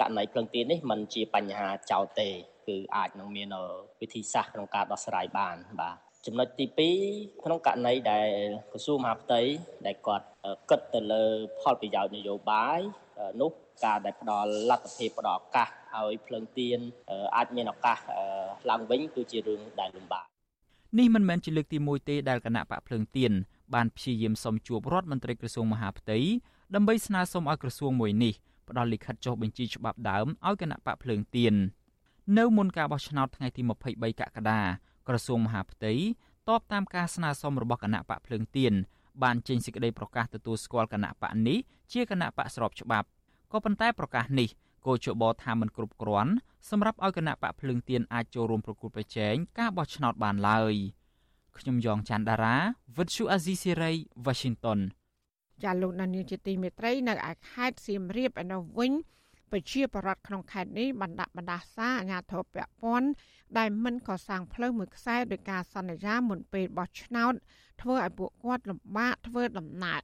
ករណីភ្លឹងទៀននេះมันជាបញ្ហាចោតទេ គឺអាចនឹងមានវិធីសាស្ត្រក្នុងការដោះស្រាយបានបាទចំណុចទី2ក្នុងករណីដែលក្រសួងមហាផ្ទៃដែលគាត់គិតទៅលើផលប្រយោជន៍នយោបាយនោះ ការដែលផ្ដល់លទ្ធភាពផ្ដល់ឱកាសឲ្យភ្លើងទៀនអាចមានឱកាសឡើងវិញគឺជារឿងដែលលំបាកនេះមិនមែនជាលើកទី1ទេដែលគណៈបកភ្លើងទៀនបានព្យាយាមសុំជួបរដ្ឋមន្ត្រីក្រសួងមហាផ្ទៃដើម្បីស្នើសុំឲ្យក្រសួងមួយនេះផ្ដល់លិខិតចុះបញ្ជីច្បាប់ដើមឲ្យគណៈបកភ្លើងទៀននៅមុនការបោះឆ្នោតថ្ងៃទី23កក្កដាក្រសួងមហាផ្ទៃតបតាមការស្នើសុំរបស់គណៈបកភ្លើងទៀនបានចេញសេចក្តីប្រកាសទទួលស្គាល់គណៈបកនេះជាគណៈបកស្របច្បាប់ ក៏ប៉ុន្តែប្រកាសនេះគោជបថាមិនគ្រប់គ្រាន់សម្រាប់ឲ្យគណៈបកភ្លើងទៀនអាចចូលរួមប្រគល់ប្រជែងការបោះឆ្នោតបានឡើយខ្ញុំយ៉ងច័ន្ទដារាវិទ្យុអាស៊ីសេរី Washington ចាលោកនានីជាទីមេត្រី នៅឯខេត្តសៀមរាបឯនោះវិញប្រជាពលរដ្ឋក្នុងខេត្តនេះបានដាក់បណ្ដាសាអាញាធរពពាន់ដែលមិនកសាងផ្លូវមួយខ្សែដោយការសន្យាមុនពេលបោះឆ្នោតធ្វើឲ្យពួកគាត់លំបាកធ្វើដំណើរ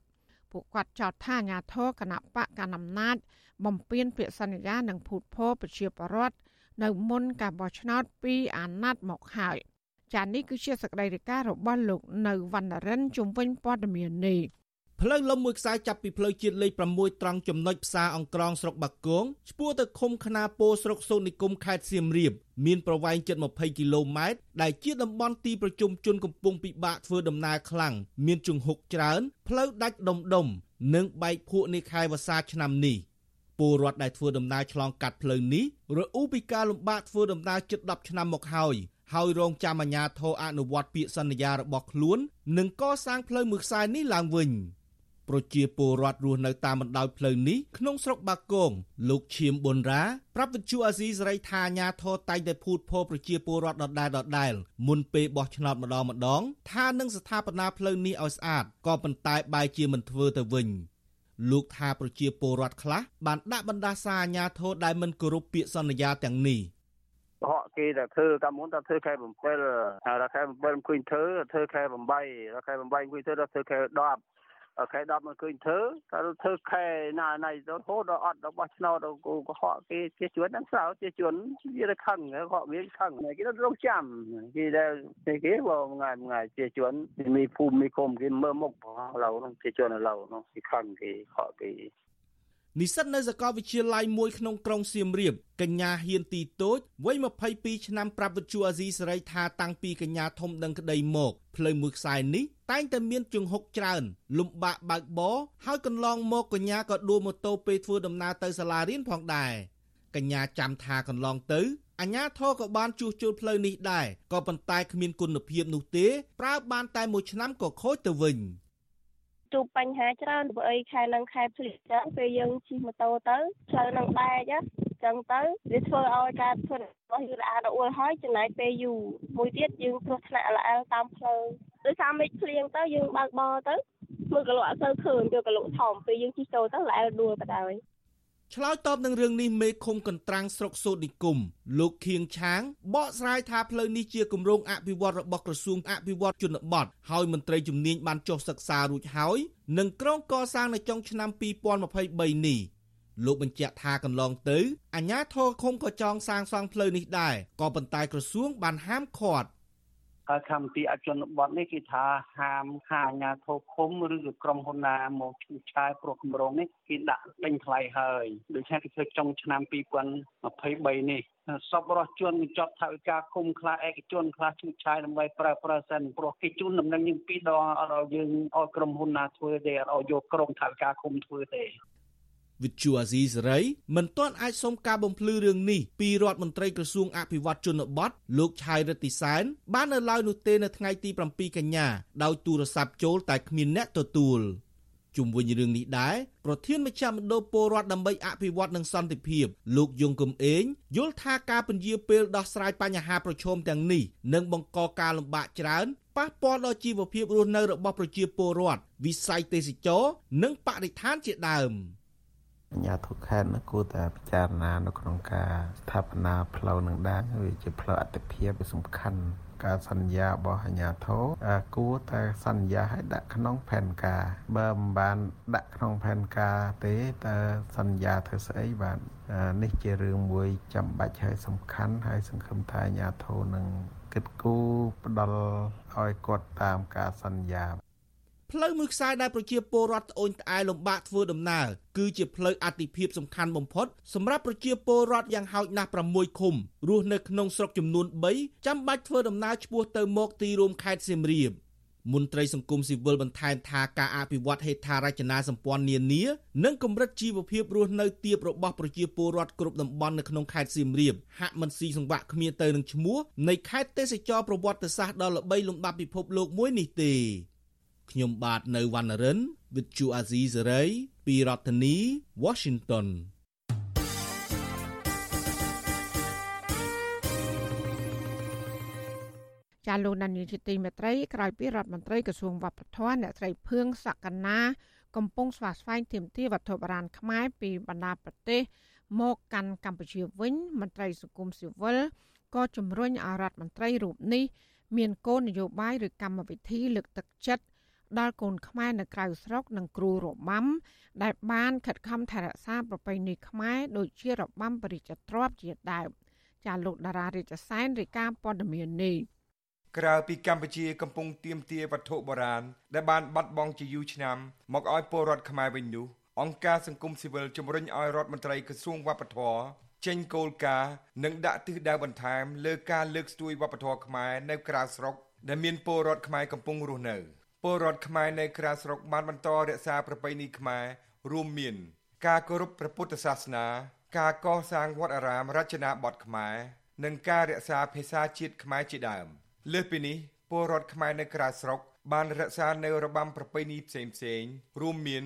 ពួកគាត់ចោទថាអាញាធរគណៈបកកណ្ដាលអំណាចបំពេញពាក្យសន្យានឹងភូតភរប្រជាពលរដ្ឋនៅមុនការបោះឆ្នោតពីអាណត្តិមកហើយចា៎នេះគឺជាសកម្មភាពរបស់លោកនៅវណ្ណរិនជំវិញព័ត៌មាននេះ ផ្លូវលំមួយខ្សែចាប់ពីផ្លូវជាតិលេខ6ត្រង់ចំណុចផ្សារអង្ក្រងស្រុកបាគងឆ្ពោះទៅឃុំខ្នាពោស្រុកសូននិគមខេត្តសៀមរាបមានប្រវែងជិត20គីឡូម៉ែត្រដែលជាតំបន់ទីប្រជុំជនកំពុងពិបាកធ្វើដំណើរខ្លាំងមានជង្ហុកច្រើនផ្លូវដាច់ដុំដុំនិងបែកភក់នៃខែវស្សាឆ្នាំនេះពលរដ្ឋដែលធ្វើដំណើរឆ្លងកាត់ផ្លូវនេះរអ៊ូពីការលំបាកធ្វើដំណើរជិត10ឆ្នាំមកហើយហើយរងចាំអាជ្ញាធរអនុវត្តពាក្យសន្យារបស់ខ្លួន និងកសាងផ្លូវមួយខ្សែនេះឡើងវិញ ប្រជាពលរដ្ឋរស់នៅតាមបណ្ដោយផ្លូវនេះក្នុងស្រុកបាគងលោកឈៀមប៊ុនរ៉ាប្រាប់វិទ្យុអាស៊ីសេរីថាអាញាធរតែងតែភូតភរប្រជាពលរដ្ឋដដែលដដែលមុនពេលបោះឆ្នោតម្ដងម្ដង ថានឹងស្ថាបនាផ្លូវនេះឲ្យស្អាតក៏ប៉ុន្តែបែរជាមិនធ្វើទៅវិញលោកថាប្រជាពលរដ្ឋខ្លះបានដាក់បណ្ដាសាអាញាធរដែលមិនគោរពពាក្យសន្យាទាំងនេះហកគេតែធ្វើកាលមុនតែធ្វើខែ7ហើយខែ7មិនឃើញធ្វើធ្វើខែ8ដល់ខែ8ឃើញធ្វើដល់ធ្វើខែ10 ខែ10មិនឃើញធ្វើតែធ្វើខែណាណៃទៅហូតដល់អត់របស់ឆ្នោតគូកុហកគេជាជួនហ្នឹងស្រោជាជួនវាទៅខឹងកុហកវាខឹងគេទៅរងចាំគេដែលគេបងថ្ងៃថ្ងៃជាជួ នមានភូមិមានឃុំគេមើលមុខឡូវហ្នឹងជាជួនឡូវហ្នឹងគេខឹងគេខកគេនិស្សិតនៅសាកលវិទ្យាល័យមួយក្នុងក្រុងសៀមរាបកញ្ញាហ៊ានទីតូចវ័យ22ឆ្នាំប្រាប់វិទ្យុអាស៊ីសេរីថាតាំងពីកញ្ញាធំដឹងក្តីមកផ្លូវមួយខ្សែនេះតែងតែមានជង្ហុកច្រើន លំបាកបើកបរហើយកន្លងមកកញ្ញាក៏ដួលម៉ូតូពេលធ្វើដំណើរទៅសាលារៀនផងដែរកញ្ញាចាំថាកន្លងទៅអញ្ញាធរក៏បានជួសជុលផ្លូវនេះដែរក៏ប៉ុន្តែគ្មានគុណភាពនោះទេប្រើបានតែមួយឆ្នាំក៏ខូចទៅវិញ។ ជួបបញ្ហាច្រើនព្រោះអីខែនឹងខែភ្លៀងចឹងពេលយើងជិះម៉ូតូទៅផ្លូវនឹងបែកចឹងទៅវាធ្វើឲ្យការធ្វើរបស់យើងល្អរអួលហើយចំណាយពេលយូរមួយទៀតយើងគ្រោះថ្នាក់ល្អិលតាមផ្លូវដោយសារមេឃភ្លៀងទៅយើងបើកបរទៅមើលកលក់អត់សូវឃើញយកកលក់ធំពេលយើងជិះចូលទៅល្អិលដួលបដ ாய் ឆ្លើយតបនឹងរឿងនេះមេឃុំកន្ត្រាំងស្រុកសូត្រនិគមលោកខៀងឆាងបកស្រាយថាផ្លូវនេះជាគម្រោងអភិវឌ្ឍរបស់ក្រសួងអភិវឌ្ឍជនបទហើយមន្ត្រីជំនាញបានចុះសិក្សារួចហើយនឹងក្រុងកសាងនៅចុងឆ្នាំ2023នេះលោកបញ្ជាក់ថាកន្លងទៅអាជ្ញាធរឃុំក៏ចង់សាងសង់ផ្លូវនេះដែរក៏ប៉ុន្តែក្រសួងបានហាមឃាត់ ហើយកម្មវិធីអជនបទនេះគេថាហាមហាអាញាធរឃុំឬក៏ក្រុមហ៊ុនណាមកឈូសឆាយព្រោះគម្រោងនេះគេដាក់ដេញថ្លៃហើយដូច្នេះគេធ្វើចុងឆ្នាំ2023នេះសពរស់ជន់បញ្ចប់ថវិកាគុំខ្លះឯកជនខ្លះឈូសឆាយដើម្បីប្រើប្រាស់សិនព្រោះគេជូនដំណឹងយើងពីរដងអត់ឲ្យយើងឲ្យក្រុមហ៊ុនណាធ្វើទេអត់ឲ្យយកក្រុមថវិកាគុំធ្វើទេ វិទ្យុអាស៊ីសេរីមិនទាន់អាចសុំការបំភ្លឺរឿងនេះពីរដ្ឋមន្ត្រីក្រសួងអភិវឌ្ឍជនបទលោកឆៃរិទ្ធិសែនបាននៅឡើយនោះទេនៅថ្ងៃទី7កញ្ញាដោយទូរស័ព្ទចូលតែគ្មានអ្នកទទួលជុំវិញរឿងនេះដែរប្រធានមជ្ឈមណ្ឌលពលរដ្ឋដើម្បីអភិវឌ្ឍនិងសន្តិភាពលោកយងកំអេងយល់ថាការពន្យាពេលដោះស្រាយបញ្ហាប្រឈមទាំងនេះនឹងបង្កការលំបាកច្រើនប៉ះពាល់ដល់ជីវភាពរស់នៅរបស់ប្រជាពលរដ្ឋវិស័យទេសចរនិងបរិស្ថានជាដើម។ អាជ្ញាធរខេត្តនោះគួរតែពិចារណានៅក្នុងការស្ថាបនាផ្លូវនឹងដែរវាជាផ្លូវអតិភិបវាសំខាន់ការសន្យារបស់អាជ្ញាធរគួរតែសន្យាឲ្យដាក់ក្នុងផែនការ បើមិនបានដាក់ក្នុងផែនការទេតើសន្យាធ្វើស្អីបាទនេះជារឿងមួយចាំបាច់ហើយសំខាន់ហើយសង្ឃឹមថាអាជ្ញាធរនឹងគិតគូរផ្ដល់ឲ្យគាត់តាមការសន្យា ផ្លូវមួយខ្សែដែលប្រជាពលរដ្ឋត្អូញត្អែលំបាកធ្វើដំណើរគឺជាផ្លូវអាទិភាពសំខាន់បំផុតសម្រាប់ប្រជាពលរដ្ឋយ៉ាងហោចណាស់6ឃុំរស់នៅក្នុងស្រុកចំនួន3ចាំបាច់ធ្វើដំណើរឆ្ពោះទៅមកទីរួមខេត្តសៀមរាបមន្ត្រីសង្គមស៊ីវិលបន្ថែមថាការអភិវឌ្ឍហេដ្ឋារចនាសម្ព័ន្ធនានានិងកម្រិតជីវភាពរស់នៅទាបរបស់ប្រជាពលរដ្ឋគ្រប់តំបន់នៅក្នុងខេត្តសៀមរាបហាក់មិនស៊ីសង្វាក់គ្នាទៅនឹងឈ្មោះនៃខេត្តទេសចរប្រវត្តិសាស្ត្រដ៏ល្បីលំដាប់ពិភពលោកមួយនេះទេ ខ្ញុំបាទនៅវណ្ណរិន With Chu Azizi Saray ពីរដ្ឋធានី Washington ចាលោកដានីលជាទីមេត្រីក្រោយពីរដ្ឋមន្ត្រីក្រសួងវប្បធម៌អ្នកស្រីភឿងសក្កណាកំពុងស្វាស្វែងទាមទារវត្ថុបុរាណខ្មែរពីបណ្ដាប្រទេសមកកាន់កម្ពុជាវិញ មន្ត្រីសង្គមស៊ីវិលក៏ជំរុញឲ្យរដ្ឋមន្ត្រីរូបនេះមានគោលនយោបាយឬកម្មវិធីលើកទឹកចិត្ត ដល់កូនខ្មែរនៅក្រៅស្រុកនិងគ្រូរបាំ ដែលបានខិតខំថែរក្សាប្រពៃណីខ្មែរដូចជារបាំបរិច្ទ្របជាដើមចាលោកតារារាជសែនរាយការណ៍ព័ត៌មាននេះក្រៅពីកម្ពុជាកំពុងទៀមទាវត្ថុបុរាណដែលបានបាត់បង់ជាយូរឆ្នាំមកឲ្យពលរដ្ឋខ្មែរវិញនោះអង្គការសង្គមស៊ីវិលជំរុញឲ្យរដ្ឋមន្ត្រីក្រសួងវប្បធម៌ចេញគោលការណ៍និងដាក់ទិសដៅបន្ថែមលើការលើកស្ទួយវប្បធម៌ខ្មែរនៅក្រៅស្រុកដែលមានពលរដ្ឋខ្មែរកំពុងរស់នៅ។ ពលរដ្ឋខ្មែរនៅក្រៅស្រុកបានបន្តរក្សាប្រពៃណីខ្មែររួមមាន ការគោរពព្រះពុទ្ធសាសនា ការកសាងវត្តអារាមរចនាបថខ្មែរនិងការរក្សាភាសាជាតិខ្មែរជាដើមលើសពីនេះពលរដ្ឋខ្មែរនៅក្រៅស្រុកបានរក្សានៅរបាំប្រពៃណីផ្សេងផ្សេងរួមមាន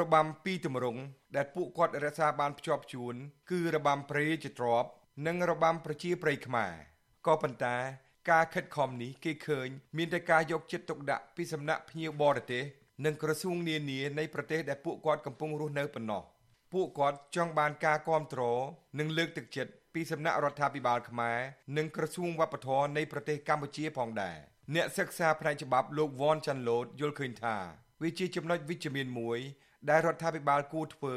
របាំពីរទម្រង់ដែលពួកគាត់រក្សាបានភ្ជាប់ជួន គឺរបាំព្រះរាជទ្រព្យនិងរបាំប្រជាប្រិយខ្មែរក៏ប៉ុន្តែ ការខិតខំនេះគេឃើញមានតែការយកចិត្តទុកដាក់ពីសំណាក់ភ្ញៀវបរទេសនិងក្រសួងនានានៃប្រទេសដែលពួកគាត់កំពុងរស់នៅប៉ុណ្ណោះពួកគាត់ចង់បានការគ្រប់គ្រងនិងលើកទឹកចិត្តពីសំណាក់រដ្ឋាភិបាលខ្មែរនិងក្រសួងវប្បធម៌នៃប្រទេសកម្ពុជាផងដែរអ្នកសិក្សាផ្នែកច្បាប់លោកវ៉ាន់ចាន់ឡូតយល់ឃើញថាវាជាចំណុចវិជ្ជមានមួយ ដែលរដ្ឋាភិបាលគួរធ្វើ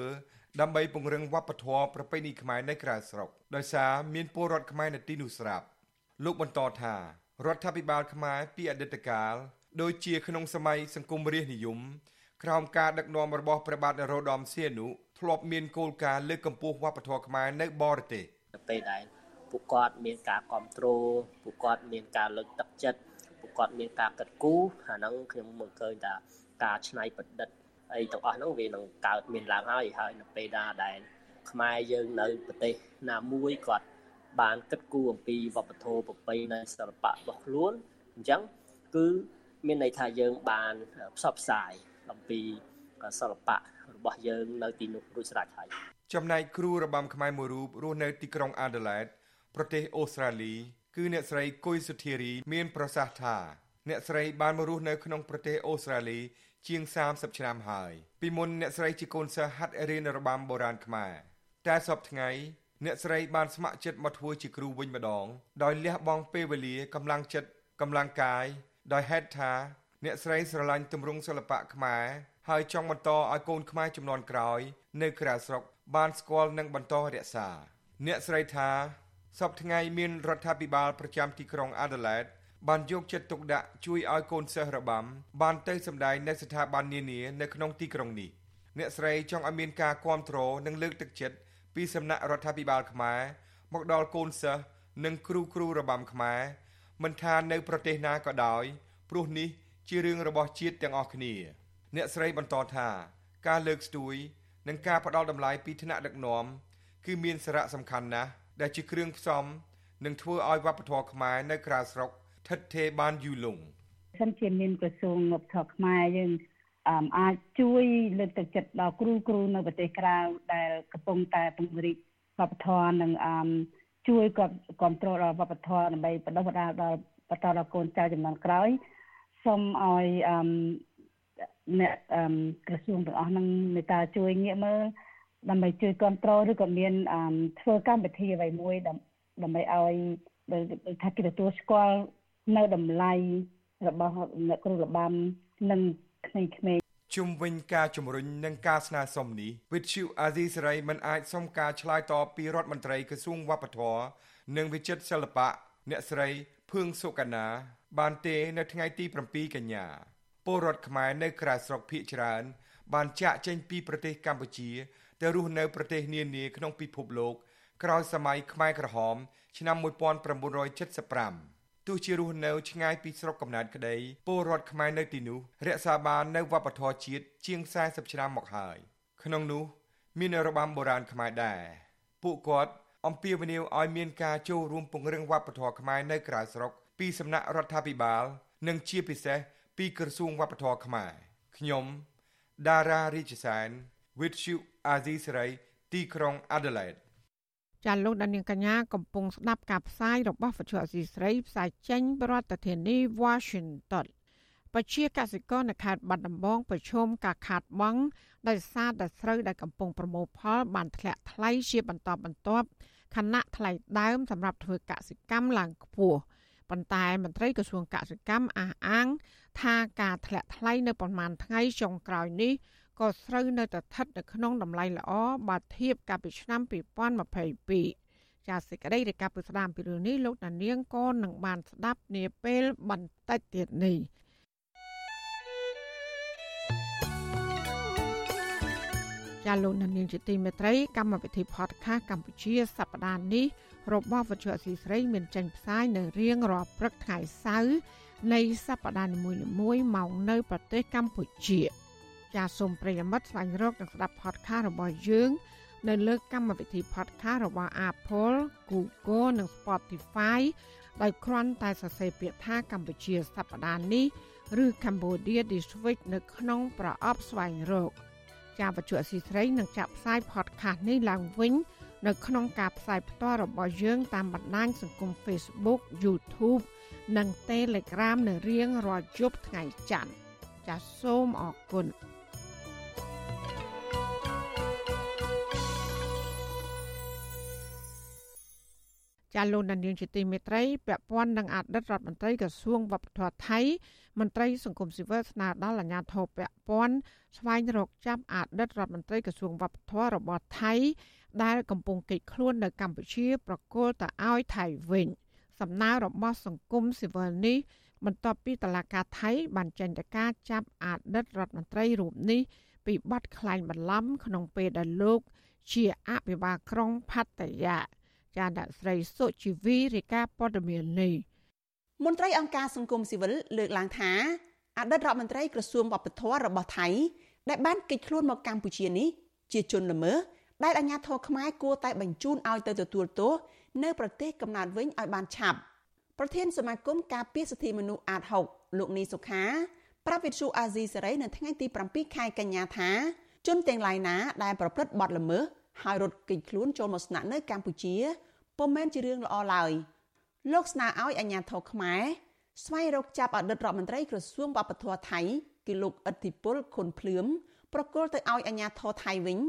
ដើម្បីពង្រឹងវប្បធម៌ប្រពៃណីខ្មែរនៅក្រៅស្រុកដោយសារមានពលរដ្ឋខ្មែរនៅទីនោះស្រាប់ លោកបន្តថារដ្ឋាភិបាលខ្មែរពីអតីតកាលដូចជាក្នុងសម័យសង្គមរាស្ត្រនិយមក្រោមការដឹកនាំរបស់ព្រះបាទនរោត្តមសីហនុធ្លាប់មានគោលការណ៍លើកកម្ពស់វប្បធម៌ខ្មែរនៅបរទេសពេលដែលពួកគាត់មានការគ្រប់គ្រងពួកគាត់មានការលើកទឹកចិត្តពួកគាត់មានការកាត់គូអាហ្នឹងខ្ញុំមើលឃើញថាការច្នៃប្រឌិតអីទាំងអស់ហ្នឹងវានឹងកើតមានឡើងហើយហើយនៅពេលណាដែលខ្មែរយើងនៅប្រទេសណាមួយគាត់ បានគិតគូរអំពីវប្បធម៌ប្រពៃណីសិល្បៈរបស់ខ្លួនអញ្ចឹងគឺមានន័យថាយើងបានផ្សព្វផ្សាយអំពីសិល្បៈរបស់យើងនៅទីនោះរួចស្រេចហើយចំណែកគ្រូរបាំខ្មែរមួយរូបរស់នៅទីក្រុង Adelaide ប្រទេសអូស្ត្រាលី គឺអ្នកស្រីគុយសុធារី មានប្រសាសន៍ថាអ្នកស្រីបានមករស់នៅក្នុងប្រទេសអូស្ត្រាលី ជាង30ឆ្នាំហើយពីមុនអ្នកស្រីជាកូនសិស្សហាត់រៀនរបាំបុរាណខ្មែរតែសពថ្ងៃ អ្នកស្រីបានស្ម័គ្រចិត្តមកធ្វើជាគ្រូវិញម្ដង ដោយលះបង់ពេលវេលាកម្លាំងចិត្តកម្លាំងកាយដោយហេតុថាអ្នកស្រីស្រឡាញ់ទម្រង់សិល្បៈខ្មែរហើយចង់បន្តឲ្យកូនខ្មែរចំនួនក្រោយ នៅក្រៅស្រុក បានស្គាល់និងបន្តរក្សា អ្នកស្រីថាសពថ្ងៃមានរដ្ឋាភិបាលប្រចាំទីក្រុង Adelaide បានយកចិត្តទុកដាក់ជួយឲ្យកូនសិស្សរបាំបានទៅសម្ដែងនៅស្ថាប័ននានានៅក្នុងទីក្រុងនេះអ្នកស្រីចង់ឲ្យមានការគ្រប់គ្រងនិងលើកទឹកចិត្ត ពីសំណាក់រដ្ឋាភិបាលខ្មែរមកដល់កូនសិស្សនិងគ្រូគ្រូរបាំខ្មែរមិនថានៅប្រទេសណាក៏ដោយព្រោះនេះជារឿងរបស់ជាតិទាំងអស់គ្នា អ្នកស្រីបន្តថាការលើកស្ទួយនិងការផ្ដល់តម្លៃពីថ្នាក់ដឹកនាំគឺមានសារៈសំខាន់ណាស់ដែលជាគ្រឿងផ្សំនឹងធ្វើឲ្យវប្បធម៌ខ្មែរនៅក្រៅស្រុកឋិតថេរបានយូរលង់សិនជាមានក្រសួងវប្បធម៌ខ្មែរយើង អាចជួយលើកទឹកចិត្តដល់គ្រូគ្រូនៅប្រទេសក្រៅដែលកំពុងតែពង្រីកវប្បធម៌និងជួយគ្រប់គ្រប់គ្រងដល់វប្បធម៌ដើម្បីបដិបដាដល់បន្តដល់កូនចៅចំនួនក្រោយសូមឲ្យអ្នកក្រសួងទាំងអស់នឹងមេត្តាជួយងាកមើលដើម្បីជួយគ្រប់គ្រងឬក៏មានធ្វើកម្មវិធីអ្វីមួយដើម្បីឲ្យថាគេទទួលស្គាល់នៅតម្លៃរបស់អ្នកគ្រូរបាំនិង ក្មេងៗជុំវិញការជំរុញនិងការស្នើសុំនេះវិទ្យុអាស៊ីសេរីមិនអាចសុំការឆ្លើយតបពីរដ្ឋមន្ត្រីក្រសួងវប្បធម៌និងវិចិត្រសិល្បៈអ្នកស្រីភឿងសុកណា បានទេនៅថ្ងៃទី7កញ្ញាពលរដ្ឋខ្មែរនៅក្រៅស្រុកភៀកច្រើន បានចាក់ចេញពីប្រទេសកម្ពុជា ទៅរស់នៅប្រទេសនានាក្នុងពិភពលោក ក្រោយសម័យខ្មែរក្រហម ឆ្នាំ1975 ទោះជារស់នៅឆ្ងាយពីស្រុកកំណើតក្តីពលរដ្ឋខ្មែរនៅទីនោះរក្សាបាននូវវប្បធម៌ជាតិជាង40ឆ្នាំមកហើយក្នុងនោះ មានរបាំបុរាណខ្មែរដែរពួកគាត់អំពាវនាវឲ្យមានការចូលរួមពង្រឹងវប្បធម៌ខ្មែរនៅក្រៅស្រុកពីសំណាក់រដ្ឋាភិបាល និងជាពិសេសពីក្រសួងវប្បធម៌ខ្មែរខ្ញុំដារ៉ារីជសែន With you Azizi Saray ទីក្រុង Adelaide ចាលោកដានៀងកញ្ញាកំពុងស្ដាប់ការផ្សាយរបស់វិទ្យុអសីស្រីផ្សាយចេញពីរដ្ឋធានី Washington ពជាកសិករនៅខេត្តបាត់ដំបងប្រឈមការខាតបង់ដោយសារតែស្រូវដែលកំពុងប្រមូលផលបានធ្លាក់ថ្លៃជាបន្តបន្ទាប់ខណៈថ្លៃដើមសម្រាប់ធ្វើកសិកម្មឡើងខ្ពស់ប៉ុន្តែមន្ត្រីក្រសួងកសិកម្មអះអាង ថាការធ្លាក់ថ្លៃនៅប្រមាណថ្ងៃចុងក្រោយនេះ ក៏ស្រូវនៅតែស្ថិតនៅក្នុងតម្លៃល្អបើធៀបកាលពីឆ្នាំ2022ចាសសេចក្តីរាយការណ៍ពីស្ដាមពីរឿងនេះលោកដានៀងក៏នឹងបានស្ដាប់នាពេលបន្តិចទៀតនេះចាលោកនាងជាទីមេត្រីកម្មវិធី podcast កម្ពុជាសប្តាហ៍នេះរបស់វិទ្យុអសីស្រីមានចេញផ្សាយនៅរៀងរាល់ព្រឹកថ្ងៃសៅរ៍នៃសប្តាហ៍នីមួយៗមកនៅប្រទេសកម្ពុជា ចាសសូមប្រិយមិត្តស្វែងរកនិងស្ដាប់ podcast របស់យើង នៅលើកម្មវិធី podcast របស់ Apple, Google និង Spotify ដោយគ្រាន់តែសរសេរពាក្យថាកម្ពុជាសប្តាហ៍នេះឬ Cambodia This Week នៅក្នុង ប្រអប់ស្វែងរក ចាបច្ចុប្បន្នស៊ីស្រីនឹងចាក់ផ្សាយ podcast នេះឡើងវិញ នៅក្នុងការផ្សាយផ្ទាល់របស់យើង តាមបណ្ដាញសង្គម Facebook YouTube និង Telegram នៅរៀងរាល់យប់ថ្ងៃច័ន្ទចាសសូមអរគុណ ចាលោកដានៀងជាទីមេត្រីពាក់ព័ន្ធនឹងអតីតរដ្ឋមន្ត្រីក្រសួងវប្បធម៌ថៃមន្ត្រីសង្គមស៊ីវិលស្នើដល់អាជ្ញាធរពាក់ព័ន្ធស្វែងរកចាប់អតីតរដ្ឋមន្ត្រីក្រសួងវប្បធម៌របស់ថៃ ដែលកំពុងកិច្ចខ្លួននៅកម្ពុជា ប្រគល់ទៅឲ្យថៃវិញសំណើរបស់សង្គមស៊ីវិលនេះបន្ទាប់ពីតឡាការថៃ បានចេញទៅការចាប់អតីតរដ្ឋមន្ត្រីរូបនេះពីបទក្លែងបន្លំក្នុងពេលដែលលោក ជាអភិបាលក្រុងផាត់តយា ចាអ្នកស្រីសុជីវីរាយការណ៍ព័ត៌មាននេះមន្ត្រីអង្គការសង្គមស៊ីវិលលើកឡើងថាអតីតរដ្ឋមន្ត្រីក្រសួងវប្បធម៌របស់ថៃដែលបានកិច្ចខ្លួនមកកម្ពុជានេះជាជនល្មើសដែលអាជ្ញាធរខ្មែរគួរតែបញ្ជូនឲ្យទៅទទួលទោសនៅប្រទេសកំណើតវិញឲ្យបានឆាប់ប្រធានសមាគមការពារសិទ្ធិមនុស្សអាត6លោកនីសុខាប្រាប់វិទ្យុអាស៊ីសេរីនៅថ្ងៃទី7ខែកញ្ញាថាជនទាំងឡាយណាដែលប្រព្រឹត្តបទល្មើសហើយរត់គេចខ្លួនចូលមកស្នាក់នៅកម្ពុជា ពុំមែនជារឿងល្អឡើយលោកស្នើឲ្យអាជ្ញាធរខ្មែរស្វែងរកចាប់អតីតរដ្ឋមន្ត្រីក្រសួងវប្បធម៌ថៃគឺលោកអធិពលខុនភ្លឿមប្រគល់ទៅឲ្យអាជ្ញាធរថៃវិញ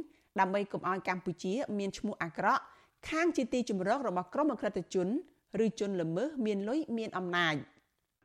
ដើម្បីកុំឲ្យកម្ពុជា មានឈ្មោះអាក្រក់ខាងជាទីជំរករបស់ក្រុមអក្រិតជន ឬជនល្មើសមានលុយមានអំណាច។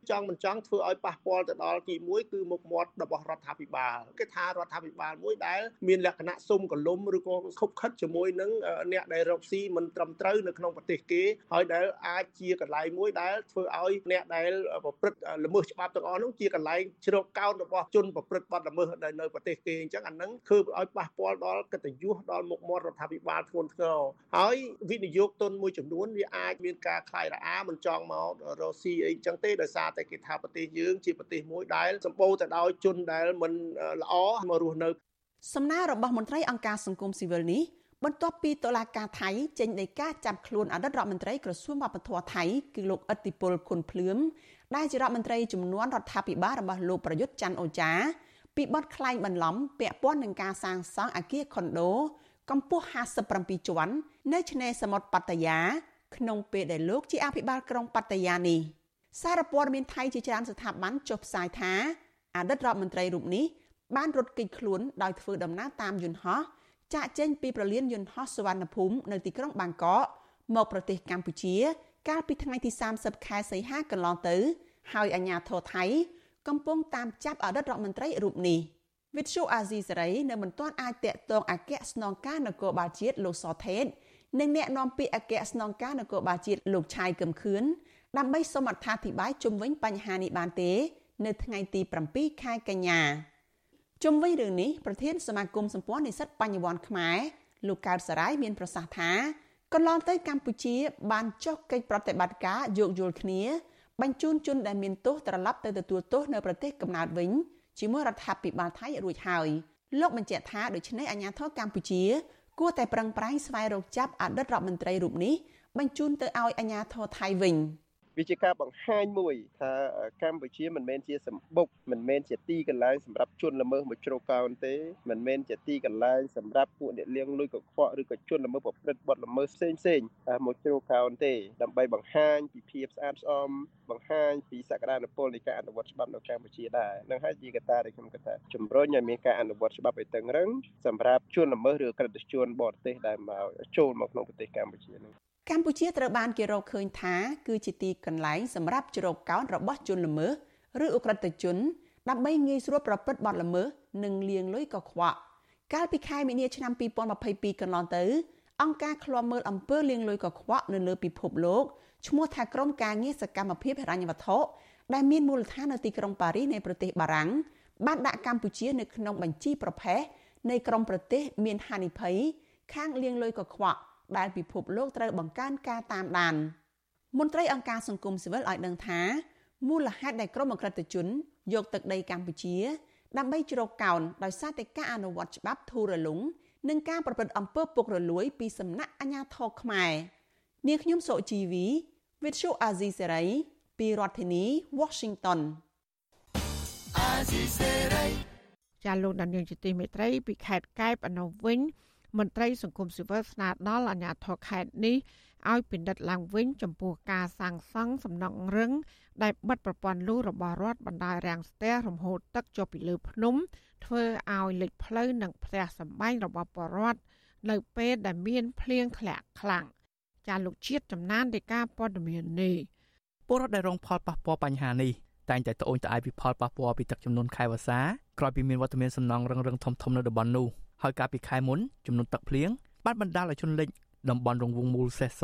ចង់មិនចង់ធ្វើឲ្យប៉ះពាល់ទៅដល់ទី1គឺមុខមាត់របស់រដ្ឋាភិបាលគេថារដ្ឋាភិបាលមួយដែលមានលក្ខណៈសុំកលុំឬក៏ខុបខិតជាមួយនឹងអ្នកដែលរកស៊ីមិនត្រឹមត្រូវនៅក្នុងប្រទេសគេហើយដែលអាចជាកន្លែងមួយដែលធ្វើឲ្យអ្នកដែលប្រព្រឹត្តល្មើសច្បាប់ទាំងអស់នោះជាកន្លែងជ្រកកោនរបស់ជនប្រព្រឹត្តបទល្មើសដែលនៅប្រទេសគេអញ្ចឹងអានឹងធ្វើឲ្យប៉ះពាល់ដល់កិត្តិយសដល់មុខមាត់រដ្ឋាភិបាលធ្ងន់ធ្ងរហើយវិនិយោគទុនមួយចំនួនវាអាចមានការខ្លាយរអាមិនចង់មករកស៊ីអីអញ្ចឹងទេដោយសារតែគេថាប្រទេសយើងជាប្រទេសមួយដែលសម្បូរទៅដោយជនដែលមិនល្អមករស់នៅ សំណើរបស់មន្ត្រីអង្គការសង្គមស៊ីវិលនេះបន្ទាប់ពីតុលាការថៃចេញដីកាចាប់ខ្លួនអតីតរដ្ឋមន្ត្រីក្រសួងវប្បធម៌ថៃគឺលោកអតិពលខុនភ្លឿមដែលជារដ្ឋមន្ត្រីចំនួនរដ្ឋាភិបាលរបស់លោកប្រយុទ្ធច័ន្ទអូចាពីបទក្លែងបន្លំពាក់ព័ន្ធនឹងការសាងសង់អគារខុនដូកម្ពស់57ជាន់នៅឆ្នេរសមុទ្រប៉ាតាយា ក្នុងពេលដែលលោកជាអភិបាលក្រុងប៉ាតាយានេះ។ សារព័ត៌មានថៃជាច្រើនស្ថាប័នចុះផ្សាយថាអតីតរដ្ឋមន្ត្រីរូបនេះបានរត់គេចខ្លួនដោយធ្វើដំណើរតាមយន្តហោះចាក់ចេញពីប្រលានយន្តហោះសវណ្ណភូមិនៅទីក្រុងបាងកកមកប្រទេសកម្ពុជា កាលពីថ្ងៃទី30ខែសីហាកន្លងទៅ ហើយអាជ្ញាធរថៃ កំពុងតាមចាប់អតីតរដ្ឋមន្ត្រីរូបនេះវិទ្យុអាស៊ីសេរីនៅមិនទាន់អាចតាក់ទងអគ្គស្នងការនគរបាលជាតិលោកសថេតនិងអ្នកនាំពាក្យអគ្គស្នងការនគរបាលជាតិលោកឆាយកឹមខឿន ដើម្បីសូមអត្ថាធិប្បាយជុំវិញបញ្ហានេះបានទេ នៅថ្ងៃទី7ខែកញ្ញាជុំវិញរឿងនេះប្រធានសមាគមសម្ព័ន្ធនិស្សិតបញ្ញវន្តខ្មែរលោកកើតសរាយមានប្រសាសន៍ថាកន្លងទៅកម្ពុជា បានចុះកិច្ចប្រតិបត្តិការយោគយល់គ្នា បញ្ជូនជនដែលមានទោសត្រឡប់ទៅទទួលទោសនៅប្រទេសកំណើតវិញជាមួយរដ្ឋាភិបាលថៃរួចហើយលោកបញ្ជាក់ថាដូច្នេះអាជ្ញាធរកម្ពុជា គួរតែប្រឹងប្រែងស្វែងរកចាប់អតីតរដ្ឋមន្ត្រីរូបនេះបញ្ជូនទៅឲ្យអាជ្ញាធរថៃវិញ។ វាជាការបង្ហាញមួយថាកម្ពុជាមិនមែនជាសម្បុកមិនមែនជាទីកន្លែងសម្រាប់ជនល្មើសមកជ្រកកោនទេមិនមែនជាទីកន្លែងសម្រាប់ពួកអ្នកលៀងលួយកខ្វក់ឬក៏ជនល្មើសប្រព្រឹត្តបទល្មើសផ្សេងផ្សេងមកជ្រកកោនទេដើម្បីបង្ហាញពីភាពស្អាតស្អំបង្ហាញពីសក្តានុពលនៃការអនុវត្តច្បាប់នៅកម្ពុជាដែរនឹងហើយជាកត្តាដែលខ្ញុំគិតថាជំរុញឲ្យមានការអនុវត្តច្បាប់ឲ្យតឹងរឹងសម្រាប់ជនល្មើសឬក្រិតជនបរទេសដែលមកចូលមកក្នុងប្រទេសកម្ពុជានេះ កម្ពុជាត្រូវបានគេរកឃើញថាគឺជាទីកន្លែងសម្រាប់ជ្រកកោនរបស់ជនល្មើសឬអ ுக ្រិតជនដើម្បីងាយស្រួលប្រព្រឹត្តបទល្មើសនិងលាងលុយកខ្វក់កាលពីខែមីនាឆ្នាំ2022កន្លងទៅអង្គការឃ្លាំមើលអំពើលាងលុយកខ្វក់នៅលើពិភពលោកឈ្មោះថាក្រុមការងារសកម្មភាពហិរញ្ញវត្ថុដែលមានមូលដ្ឋាននៅទីក្រុងប៉ារីសនៃប្រទេសបារាំងបានដាក់កម្ពុជានៅក្នុងបញ្ជីប្រភេទនៃក្រុមប្រទេសមានហានិភ័យខាងលាងលុយកខ្វក់ ដែលពិភពលោកត្រូវបង្កើនការតាមដានមន្ត្រីអង្គការសង្គមស៊ីវិលឲ្យដឹងថាមូលហេតុដែលក្រុមអក្រិតជន យកទឹកដីកម្ពុជា ដើម្បីជ្រកកោនដោយសារតែការអនុវត្តច្បាប់ធូររលុងនិងការប្រព្រឹត្តអំពើពុករលួយពីសំណាក់អាជ្ញាធរខ្មែរនាងខ្ញុំសុជីវីវិទ្យុអាស៊ីសេរីពីរដ្ឋធានី Washington អាស៊ីសេរីចាលោកដានៀងជាទីមេត្រីពីខេត្តកែបអនុវិញ មន្ត្រីសង្គមស៊ីវិលស្នើដល់អាជ្ញាធរខេត្តនេះឲ្យពិនិត្យឡើងវិញចំពោះការសាងសង់សំណង់រឹង ដែលបិទប្រព័ន្ធលូរបស់រដ្ឋបណ្ដាលរាំងស្ទះរំហូរទឹកចុះពីលើភ្នំ ធ្វើឲ្យលេចផ្លូវនិងផ្ទះសម្បែងរបស់ពលរដ្ឋនៅពេលដែលមានភ្លៀងធ្លាក់ខ្លាំងចាលោកជាតិចំណាននៃការព័ត៌មាននេះពលរដ្ឋដែលរងផលប៉ះពាល់បញ្ហានេះតែងតែត្អូញត្អែពីផលប៉ះពាល់ពីទឹកជំនន់ខែវស្សាក្រោយពីមានវត្តមានសំណង់រឹងរឹងធំធំនៅតំបន់នោះ ហើយកាលពីខែមុនចំនួនទឹកភ្លៀងបានបណ្ដាលឲ្យជនលិចតំបន់រងវងមូលសេះស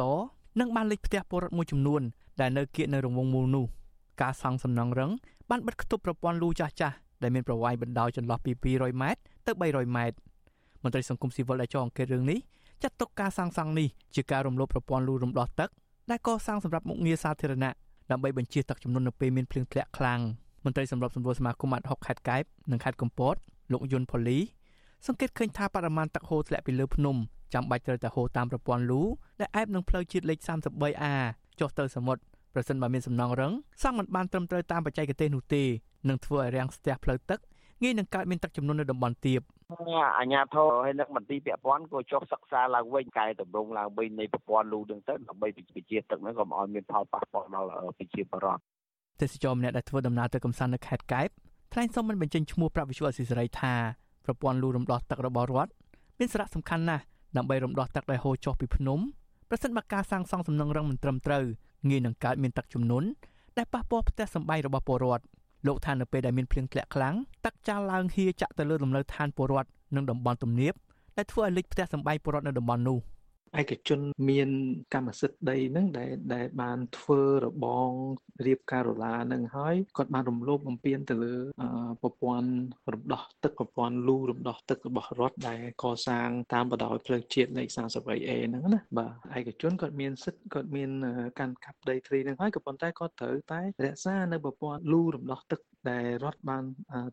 និងបានលិចផ្ទះពលរដ្ឋមួយចំនួនដែលនៅគៀកនៅរងវងមូលនោះការសង់សំណង់រឹងបានបិទគប់ប្រព័ន្ធលូចាស់ចាស់ដែលមានប្រវែងបណ្ដោយចន្លោះពី200ម៉ែត្រទៅ300ម៉ែត្រមន្ត្រីសង្គមស៊ីវិលដែលចងអង្កេតរឿងនេះចាត់ទុកការសាងសង់នេះជាការរំលោភប្រព័ន្ធលូរំដោះទឹកដែលកសាងសម្រាប់មុខងារសាធារណៈដើម្បីបញ្ជាទឹកចំនួននៅពេលមានភ្លៀងធ្លាក់ខ្លាំងមន្ត្រីសម្របសម្រួលសមាគមអាត់ហុកខេត្តកែបនិងខេត្តកំពតលោកយុនផូលី សង្កេតឃើញថាបរិមាណទឹកហូរធ្លាក់ពីលើភ្នំចាំបាច់ត្រូវតែហូរតាមប្រព័ន្ធលូដែលអែបនឹងផ្លូវជាតិលេខ 33A ចុះទៅសមុទ្រប្រសិនបើមានសំណង់រឹងសង់មិនបានត្រឹមត្រូវតាមបច្ចេកទេសនោះទេនឹងធ្វើឲ្យរាំងស្ទះផ្លូវទឹកងាយនឹងកើតមានទឹកជំនន់នៅតំបន់ទាបអាជ្ញាធរហើយនឹងមន្ទីរពាក់ព័ន្ធក៏ចុះសិក្សាឡើងវិញកែតម្រង់ឡើងវិញនៃប្រព័ន្ធលូនឹងទៅដើម្បីប្រជាទឹកហ្នឹងក៏មិនឲ្យមានផលប៉ះពាល់ដល់ប្រជាពលរដ្ឋទេសចរម្នាក់ដែលធ្វើដំណើរទៅកំសាន្តនៅខេត្តកែបថ្លែងសុំមិនបញ្ចេញឈ្មោះប្រាក់វិសុអសិសរីថា ប្រព័ន្ធលូរំដោះទឹករបស់រដ្ឋមានសារៈសំខាន់ណាស់ដើម្បីរំដោះទឹកដែលហូរចុះពីភ្នំប្រសិនបើការសាងសង់សំណង់រឹងមិនត្រឹមត្រូវងាយនឹងកើតមានទឹកជំនន់ដែលប៉ះពាល់ផ្ទះសម្បែងរបស់ពលរដ្ឋលោកថានៅពេលដែលមានភ្លៀងធ្លាក់ខ្លាំងទឹកចាល់ឡើងហៀចាក់ទៅលើលំនៅឋានពលរដ្ឋនិងតំបន់ទំនាបដែលធ្វើឲ្យលិចផ្ទះសម្បែងពលរដ្ឋនៅតំបន់នោះ។ ឯកជនមានកម្មសិទ្ធិដីហ្នឹងដែលដែលបានធ្វើរបងរៀបការ៉ូឡាហ្នឹងហើយគាត់បានរំលោភបំពានទៅលើប្រព័ន្ធរំដោះទឹកប្រព័ន្ធលូរំដោះទឹករបស់រដ្ឋដែលកសាងតាមបដោយផ្លូវជាតិលេខ 33A ហ្នឹងណាបាទឯកជនគាត់មានសិទ្ធិគាត់មានកាន់កាប់ដីធ្លីហ្នឹងហើយក៏ប៉ុន្តែគាត់ត្រូវតែរក្សានៅប្រព័ន្ធលូរំដោះទឹកដែលរដ្ឋបាន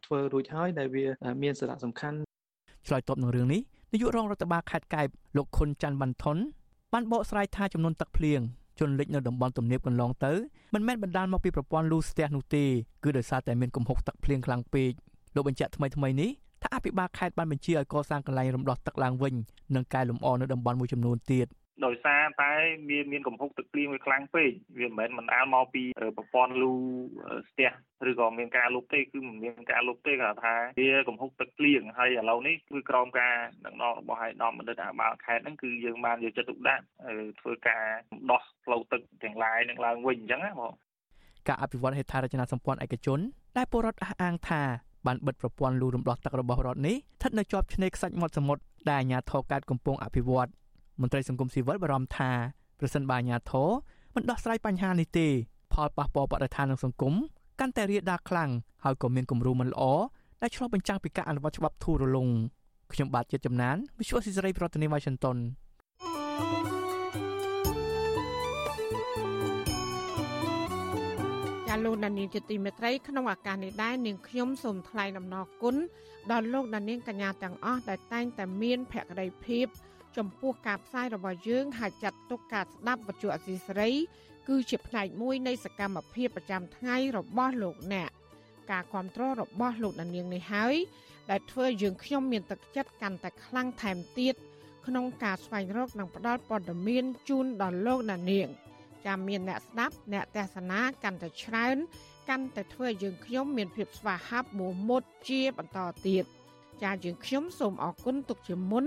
ធ្វើរួចហើយដែលវាមានសារៈសំខាន់ឆ្លើយតបនឹងរឿងនេះ នាយករងរដ្ឋបាលខេត្តកែបលោកខុនច័ន្ទវ៉ាន់ថុនបានបកស្រាយថាចំនួនទឹកភ្លៀងជន់លិចនៅតំបន់ទំនាបកន្លងទៅមិនមែនបណ្ដាលមកពីប្រព័ន្ធលូស្ទះនោះទេគឺដោយសារតែមានកំហុសទឹកភ្លៀងខ្លាំងពេកលោកបញ្ជាក់ថ្មីថ្មីនេះថាអភិបាលខេត្តបានបញ្ជាឲ្យកសាងកន្លែងរំដោះទឹកឡើងវិញនិងកែលម្អនៅតំបន់មួយចំនួនទៀត។ ដោយសារតែមានមានកំហុសទឹកភ្លៀងវាខ្លាំងពេកវាមិនមែនមិនអាលមកពីប្រព័ន្ធលូស្ទះឬក៏មានការលុបទេគឺមិនមានការលុបទេគាត់ថាវាកំហុសទឹកភ្លៀងហើយឥឡូវនេះគឺក្រោមការដឹកនាំរបស់ឯកឧត្តមបណ្ឌិតអាបាលខេត្តហ្នឹងគឺយើងបានយកចិត្តទុកដាក់ធ្វើការដោះផ្លូវទឹកទាំងឡាយនឹងឡើងវិញអញ្ចឹងណាបងការអភិវឌ្ឍហេដ្ឋារចនាសម្ព័ន្ធឯកជនដែលពលរដ្ឋអះអាងថាបានបិទប្រព័ន្ធលូរំដោះទឹករបស់រដ្ឋនេះស្ថិតនៅជាប់ឆ្នេរខ្សាច់មាត់សមុទ្រដែលអាជ្ញាធរកើតកំពុងអភិវឌ្ឍ មន្ត្រីសង្គមស៊ីវិលបារម្ភថាប្រសិនបើអាជ្ញាធរមិនដោះស្រាយបញ្ហានេះទេផលប៉ះពាល់បរិស្ថាននិងសង្គមកាន់តែរាលដាលខ្លាំងហើយក៏មានគំរូមិនល្អដែលឆ្លុះបញ្ចាំងពីការអនុវត្តច្បាប់ធូររលុងខ្ញុំបាទជាតិចំណាន Visual Society ប្រធានាទី Washington ាលោកដានៀងជាទីមេត្រីក្នុងឱកាសនេះដែរនាងខ្ញុំសូមថ្លែងអំណរគុណដល់លោកដានៀងកញ្ញាទាំងអស់ដែលតែងតែមានភក្ដីភាព ចំពោះការផ្សាយរបស់យើងហើយចាត់ទុកការស្ដាប់វិទ្យុអសីសេរី គឺជាផ្នែកមួយនៃសកម្មភាពប្រចាំថ្ងៃរបស់លោកអ្នកការគ្រប់គ្រងរបស់លោកដានៀងនេះហើយដែលធ្វើយើងខ្ញុំមានទឹកចិត្តកាន់តែខ្លាំងថែមទៀតក្នុងការស្វែងរកនិងផ្តល់ព័ត៌មានជូនដល់លោកដានៀងចាំមានអ្នកស្ដាប់អ្នកទេសនាកាន់តែច្រើនកាន់តែធ្វើយើងខ្ញុំមានភាពស្វាហាប់មោះមុតជាបន្តទៀតចាយើងខ្ញុំសូមអរគុណទុកជាមុន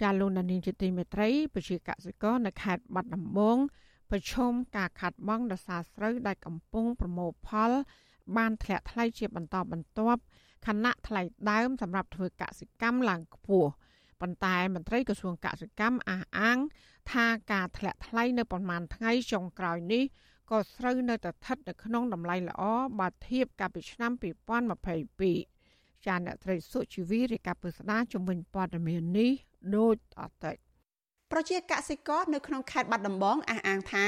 ចាលោកនានីជាទីមេត្រីប្រជាកសិករនៅខេត្តបាត់ដំបងប្រឈមការខាត់បងដោយសារស្រូវដែលកំពុងប្រមូលផល បានធ្លាក់ថ្លៃជាបន្តបន្ទាប់ខណៈថ្លៃដើមសម្រាប់ធ្វើកសិកម្មឡើងខ្ពស់ប៉ុន្តែមន្ត្រីក្រសួងកសិកម្មអះអាង ថាការធ្លាក់ថ្លៃនៅប្រមាណថ្ងៃចុងក្រោយនេះក៏ស្រូវនៅតែស្ថិតនៅក្នុងតម្លៃល្អបើធៀបកាលពីឆ្នាំ2022 ចាអ្នកត្រីសុជីវីរាយការណ៍ពុស្ដាជំនាញព័ត៌មាននេះដូចអតិប្រជាកសិករនៅក្នុងខេត្តបាត់ដំបងអះអាងថា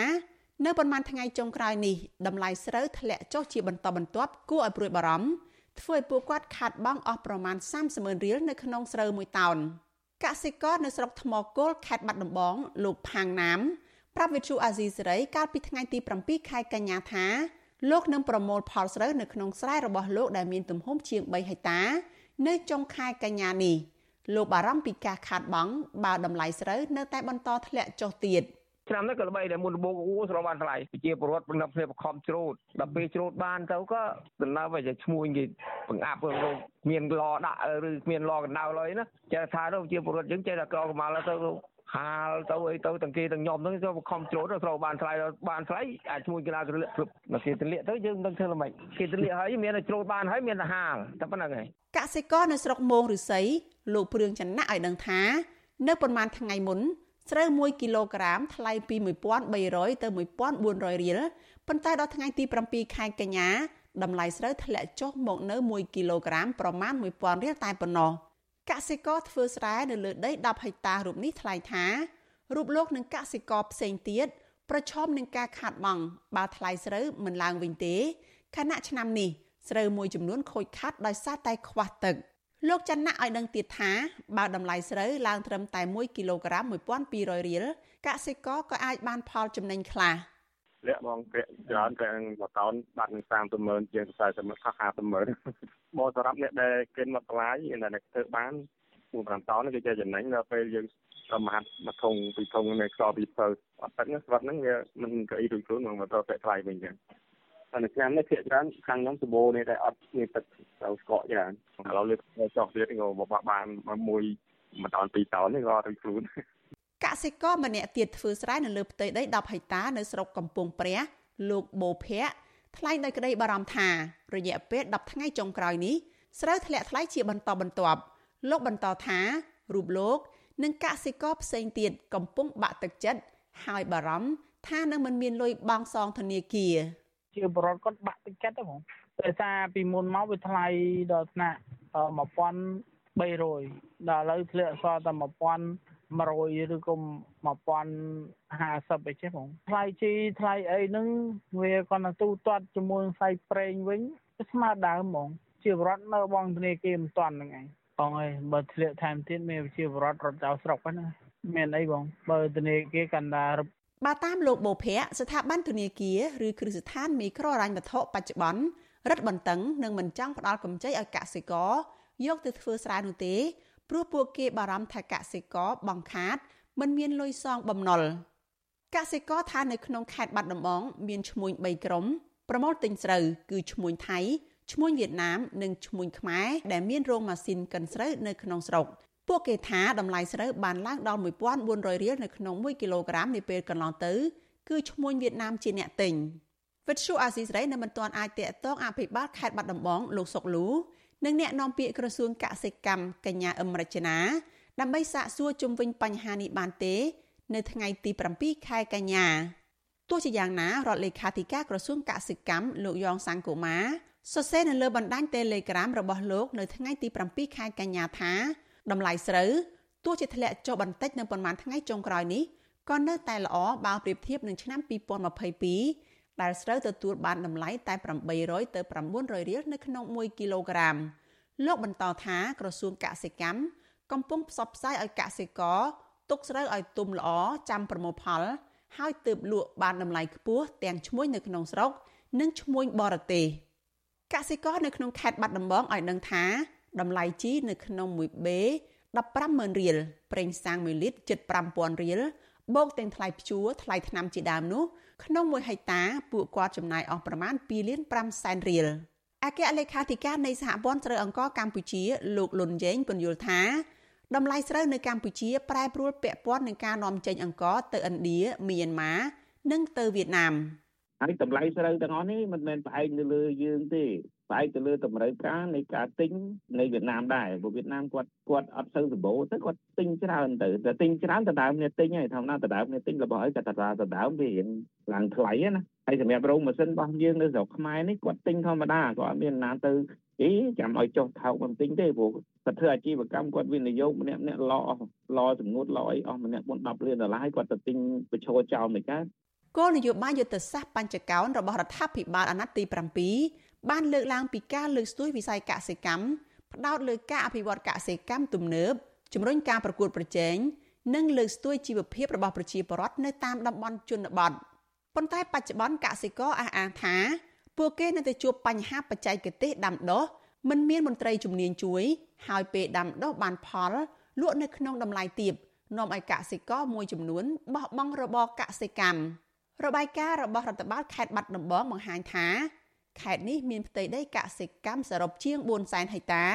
នៅប្រហែលថ្ងៃចុងក្រោយនេះតម្លៃស្រូវធ្លាក់ចុះជាបន្តបន្ទាប់គួរឲ្យព្រួយបារម្ភធ្វើឲ្យពួកគាត់ខាតបង់អស់ប្រមាណ30ម៉ឺនរៀលនៅក្នុងស្រូវមួយតោនកសិករនៅស្រុកថ្មគោលខេត្តបាត់ដំបងលោកផាងណាមប្រាប់វិទ្យុអាស៊ីសេរីកាលពីថ្ងៃទី7ខែកញ្ញាថា លោកនឹងប្រមូលផលស្រូវនៅក្នុងស្រែរបស់លោកដែលមានទំហំជាង3ហិកតា នៅចុងខែកញ្ញានេះលោកបារម្ភពីការខាតបង់បើតម្លៃស្រូវនៅតែបន្តធ្លាក់ចុះទៀត។ឆ្នាំនេះក៏ល្បីដែរមុនដំបូងអូស្រុកបានថ្លៃប្រជាពលរដ្ឋបង្នំគ្នាបខំច្រូតដល់ពេលច្រូតបានទៅក៏ដំណើរវាจะឈ្មោះគេបង្អាប់រោមានឡដាក់ឬមានឡកណ្ដៅឡើយណាចេះថាទៅប្រជាពលរដ្ឋយើងចេះតែក្រកមាល់ទៅ ហាលទៅអីទៅទាំងគេទាំងខ្ញុំហ្នឹងទៅខំច្រូតត្រូវបានថ្លៃបានថ្លៃអាចឈ្មោះគេឡើងទលាក់គ្រប់មកគេទលាក់ទៅយើងមិនដឹងធ្វើល្មិចគេទលាក់ហើយមានតែច្រូតបានហើយមានតែហាលតែប៉ុណ្្នឹងហើយកសិករនៅស្រុកមោងឫស្សីលោកព្រឿងចន្ទៈឲ្យដឹងថា នៅប្រហែលថ្ងៃមុនស្រូវ1គីឡូក្រាមថ្លៃពី1300ទៅ1400រៀលប៉ុន្តែដល់ថ្ងៃទី7ខែកញ្ញាតម្លៃស្រូវធ្លាក់ចុះមកនៅ1គីឡូក្រាមប្រមាណ1000រៀលតែប៉ុណ្ណោះ កសិករធ្វើស្រែនៅលើដី10ហិកតារូបនេះថ្លែងថារូបលោកនិងកសិករផ្សេងទៀតប្រឈមនឹងការខាតបង់បើថ្លៃស្រូវមិនឡើងវិញទេខណៈឆ្នាំនេះស្រូវមួយចំនួនខូចខាតដោយសារតែខ្វះទឹក។លោកច័ន្ទណាឲ្យដឹងទៀតថាបើតម្លៃស្រូវឡើងត្រឹមតែ1គីឡូក្រាម1200រៀលកសិករក៏អាចបានផលចំណេញខ្លះ លាក់បងប្រាក់ច្រើនតែមួយតោនបាត់នឹង30ម៉ឺនជាង40ម៉ឺនខុស50ម៉ឺនមកសម្រាប់អ្នកដែលគេមកថ្លៃអ្នកធ្វើបាន4 5តោនគេចេះចំណេញដល់ពេលយើងប្រមាថមួយធុងពីរធុងនៅខ្សោពីពើអត់ទឹកហ្នឹងស្វិតហ្នឹងវាមិនកអីរួចខ្លួនមកមកទៅពាក់ថ្លៃវិញចឹងតែឆ្នាំនេះភាគច្រើនខាងខ្ញុំសម្បូរនេះតែអត់មានទឹកត្រូវស្កកយ៉ាងឥឡូវលើចោះទៀតក៏បបបានមួយមួយតោនពីរតោននេះក៏រួចខ្លួនក សិករម្នាក់ទៀតធ្វើស្រែនៅលើផ្ទៃដី10ហិកតានៅស្រុកកំពង់ព្រះលោកបូភ័ក្រថ្លែងដោយក្តីបារម្ភថារយៈពេល10ថ្ងៃចុងក្រោយនេះស្រូវធ្លាក់ថ្លៃជាបន្តបន្ទាប់លោកបន្តថារូបលោក និងកសិករផ្សេងទៀតកំពុងបាក់ទឹកចិត្តហើយបារម្ភថានឹងមិនមានលុយបង់សងធនាគារជាបរិវត្តគាត់បាក់ទឹកចិត្តហ្នឹងដោយសារពីមុនមកវាថ្លៃដល់ថ្នាក់1300ដល់ឥឡូវធ្លាក់សល់តែ 1100ឬក៏1050អីចេះបងថ្លៃជីថ្លៃអីហ្នឹងវាគាត់ទៅទូទាត់ជាមួយផ្សៃប្រេងវិញស្មើដើមហ្មងជាបរិវត្តនៅបងធនាគារមិនតាន់ហ្នឹងឯងបងអើយបើធ្លាក់ថែមទៀតមានជាបរិវត្តរត់ចោលស្រុកហ្នឹងមានអីបងបើធនាគារកណ្ដាលបើតាមលោកបូភ័ក្រស្ថាប័នធនាគារឬគ្រឹះស្ថានមីក្រូហិរញ្ញវត្ថុបច្ចុប្បន្នរឹតបន្តឹងនិងមិនចង់ផ្ដល់កម្ចីឲ្យកសិករយកទៅធ្វើស្រែនោះទេ ព្រោះពួកគេបារម្ភថាកសិករបង្ខាត មិនមានលុយសងបំណុលកសិករថានៅក្នុងខេត្តបាត់ដំបងមានឈ្មួញ3ក្រុមប្រមូលទិញស្រូវគឺឈ្មួញថៃឈ្មួញវៀតណាមនិងឈ្មួញខ្មែរដែលមានរោងម៉ាស៊ីនកិនស្រូវនៅក្នុងស្រុកពួកគេថាតម្លៃស្រូវបានឡើងដល់1400រៀលនៅក្នុង1គីឡូក្រាមនាពេលកន្លងទៅ គឺឈ្មួញវៀតណាមជាអ្នកទិញវិទ្យុអាស៊ីសេរីនៅមិនទាន់អាចតាក់ទងអភិបាលខេត្តបាត់ដំបងលោកសុកលូ និងអ្នកនាំពាក្យក្រសួងកសិកម្មកញ្ញាអឹមរចនាដើម្បីសាកសួរជុំវិញបញ្ហានេះបានទេ នៅថ្ងៃទី7ខែកញ្ញាទោះជាយ៉ាងណារដ្ឋលេខាធិការក្រសួងកសិកម្មលោកយ៉ងសង្គមាសរសេរនៅលើបណ្ដាញ Telegram របស់លោកនៅថ្ងៃទី7ខែកញ្ញាថាតម្លៃស្រូវទោះជាធ្លាក់ចុះបន្តិចនៅប៉ុន្មានថ្ងៃចុងក្រោយនេះក៏នៅតែល្អបើប្រៀបធៀបនឹងឆ្នាំ2022 ដែលស្រូវទទួលបានតម្លៃតែ800ទៅ900រៀលនៅក្នុង1គីឡូក្រាមលោកបន្តថាក្រសួងកសិកម្មកំពុងផ្សព្វផ្សាយឲ្យកសិករទុកស្រូវឲ្យទុំល្អចាំប្រមូលផល ហើយទើបលក់បានតម្លៃខ្ពស់ទាំងឈ្មួញនៅក្នុងស្រុក និងឈ្មួញបរទេសកសិករនៅក្នុងខេត្តបាត់ដំបងឲ្យដឹងថាតម្លៃជីនៅក្នុង1បេ150,000រៀលប្រេងសាំង1លីត្រជិត5000រៀលបូកទាំងថ្លៃភ្ជួរថ្លៃថ្នាំជាដើមនោះ ក្នុង1ហិកតាពួកគាត់ចំណាយអស់ប្រមាណ2លាន5សែនរៀលអគ្គលេខាធិការនៃសហព័ន្ធស្រូវអង្ករកម្ពុជាលោកលុនយេងពន្យល់ថាតម្លៃស្រូវនៅកម្ពុជាប្រែប្រួលពាក់ព័ន្ធនឹងការនាំចេញអង្ករទៅឥណ្ឌាមីយ៉ាន់ម៉ានិងទៅវៀតណាម ហើយតម្លៃស្រូវទាំងអស់នេះមិនមែនផ្អែកនៅលើយើងទេផ្អែកទៅលើតម្រូវការនៃការទិញនៃវៀតណាមដែរព្រោះវៀតណាមគាត់គាត់អត់សូវសម្បូរទៅគាត់ទិញច្រើនទៅតែទិញច្រើនដដើមគ្នាទិញហើយធម្មតាដដើមគ្នាទិញរបស់អីក៏ដដើមវារៀងឡើងថ្លៃណាហើយសម្រាប់រោងម៉ាស៊ីនរបស់យើងនៅស្រុកខ្មែរនេះគាត់ទិញធម្មតាគាត់អត់មានណាទៅអីចាំឲ្យចុះថោកបន្តិចទេព្រោះគាត់ធ្វើអាជីវកម្មគាត់វិនិយោគម្នាក់ម្នាក់ឡអស់ឡសម្ងួតឡអីអស់ម្នាក់4 10លានដុល្លារគាត់ទៅទិញបញ្ឈរចោលមិនកើត គោលនយោបាយយុទ្ធសាស្ត្របញ្ចកោណរបស់រដ្ឋាភិបាលអាណត្តិទី7បានលើកឡើងពីការលើកស្ទួយវិស័យកសិកម្មផ្ដោតលើការអភិវឌ្ឍកសិកម្មទំនើបជំរុញការប្រកួតប្រជែងនិងលើកស្ទួយជីវភាពរបស់ប្រជាពលរដ្ឋនៅតាមតំបន់ជនបទប៉ុន្តែបច្ចុប្បន្នកសិករអះអាងថាពួកគេនៅតែជួបបញ្ហាបច្ចេកទេសដាំដុះមិនមានមន្ត្រីជំនាញជួយ ហើយពេលដាំដុះបានផលលក់នៅក្នុងតម្លៃទាបនាំឲ្យកសិករមួយចំនួនបោះបង់របរកសិកម្ម របាយការណ៍របស់រដ្ឋបាលខេត្តបាត់ដំបងបង្ហាញថាខេត្តនេះមានផ្ទៃដីកសិកម្មសរុបជាង4សែនហិកតា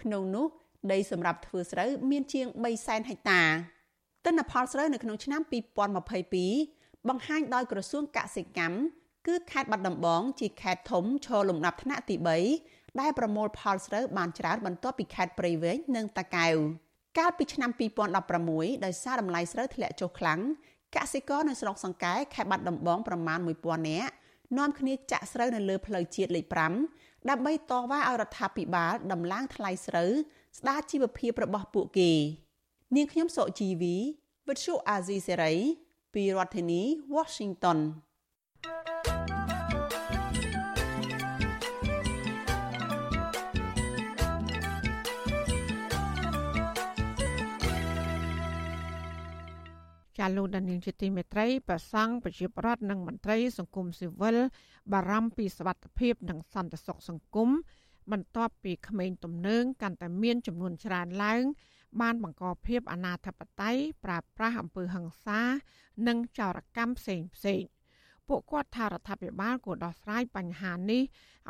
ក្នុងនោះដីសម្រាប់ធ្វើស្រូវមានជាង3សែនហិកតាទិន្នផលស្រូវនៅក្នុងឆ្នាំ2022បង្ហាញដោយក្រសួងកសិកម្មគឺខេត្តបាត់ដំបងជាខេត្តធំឈរលំដាប់ថ្នាក់ទី3ដែលប្រមូលផលស្រូវបានច្រើនបន្ទាប់ពីខេត្តព្រៃវែងនិងតាកែវកាលពីឆ្នាំ2016ដោយសារតម្លៃស្រូវធ្លាក់ចុះខ្លាំង កសិករនៅស្រុកសង្កែខេត្តបាត់ដំបងប្រមាណ1000នាក់នាំគ្នាចាក់ស្រូវនៅលើផ្លូវជាតិលេខ5ដើម្បីតវ៉ាឲ្យរដ្ឋាភិបាលដំឡើងថ្លៃស្រូវស្ដារជីវភាពរបស់ពួកគេ នាងខ្ញុំសុជីវីវិទ្យុអាស៊ីសេរីពីរដ្ឋធានី Washington ចាលោកដានីលជាទីមេត្រីប្រសង់ប្រជាប្រដ្ឋនិងមន្ត្រីសង្គមស៊ីវិលបារម្ភពីសវត្ថិភាពនិងសន្តិសុខសង្គមបន្ទាប់ពីក្មេងទំនើងកាន់តែមានចំនួនច្រើនឡើង បានបង្កភាពអនាធបត័យប្រើប្រាស់អំពើហិង្សា និងចោរកម្មផ្សេងផ្សេង ពួកគាត់ថារដ្ឋាភិបាលគួរដោះស្រាយបញ្ហានេះ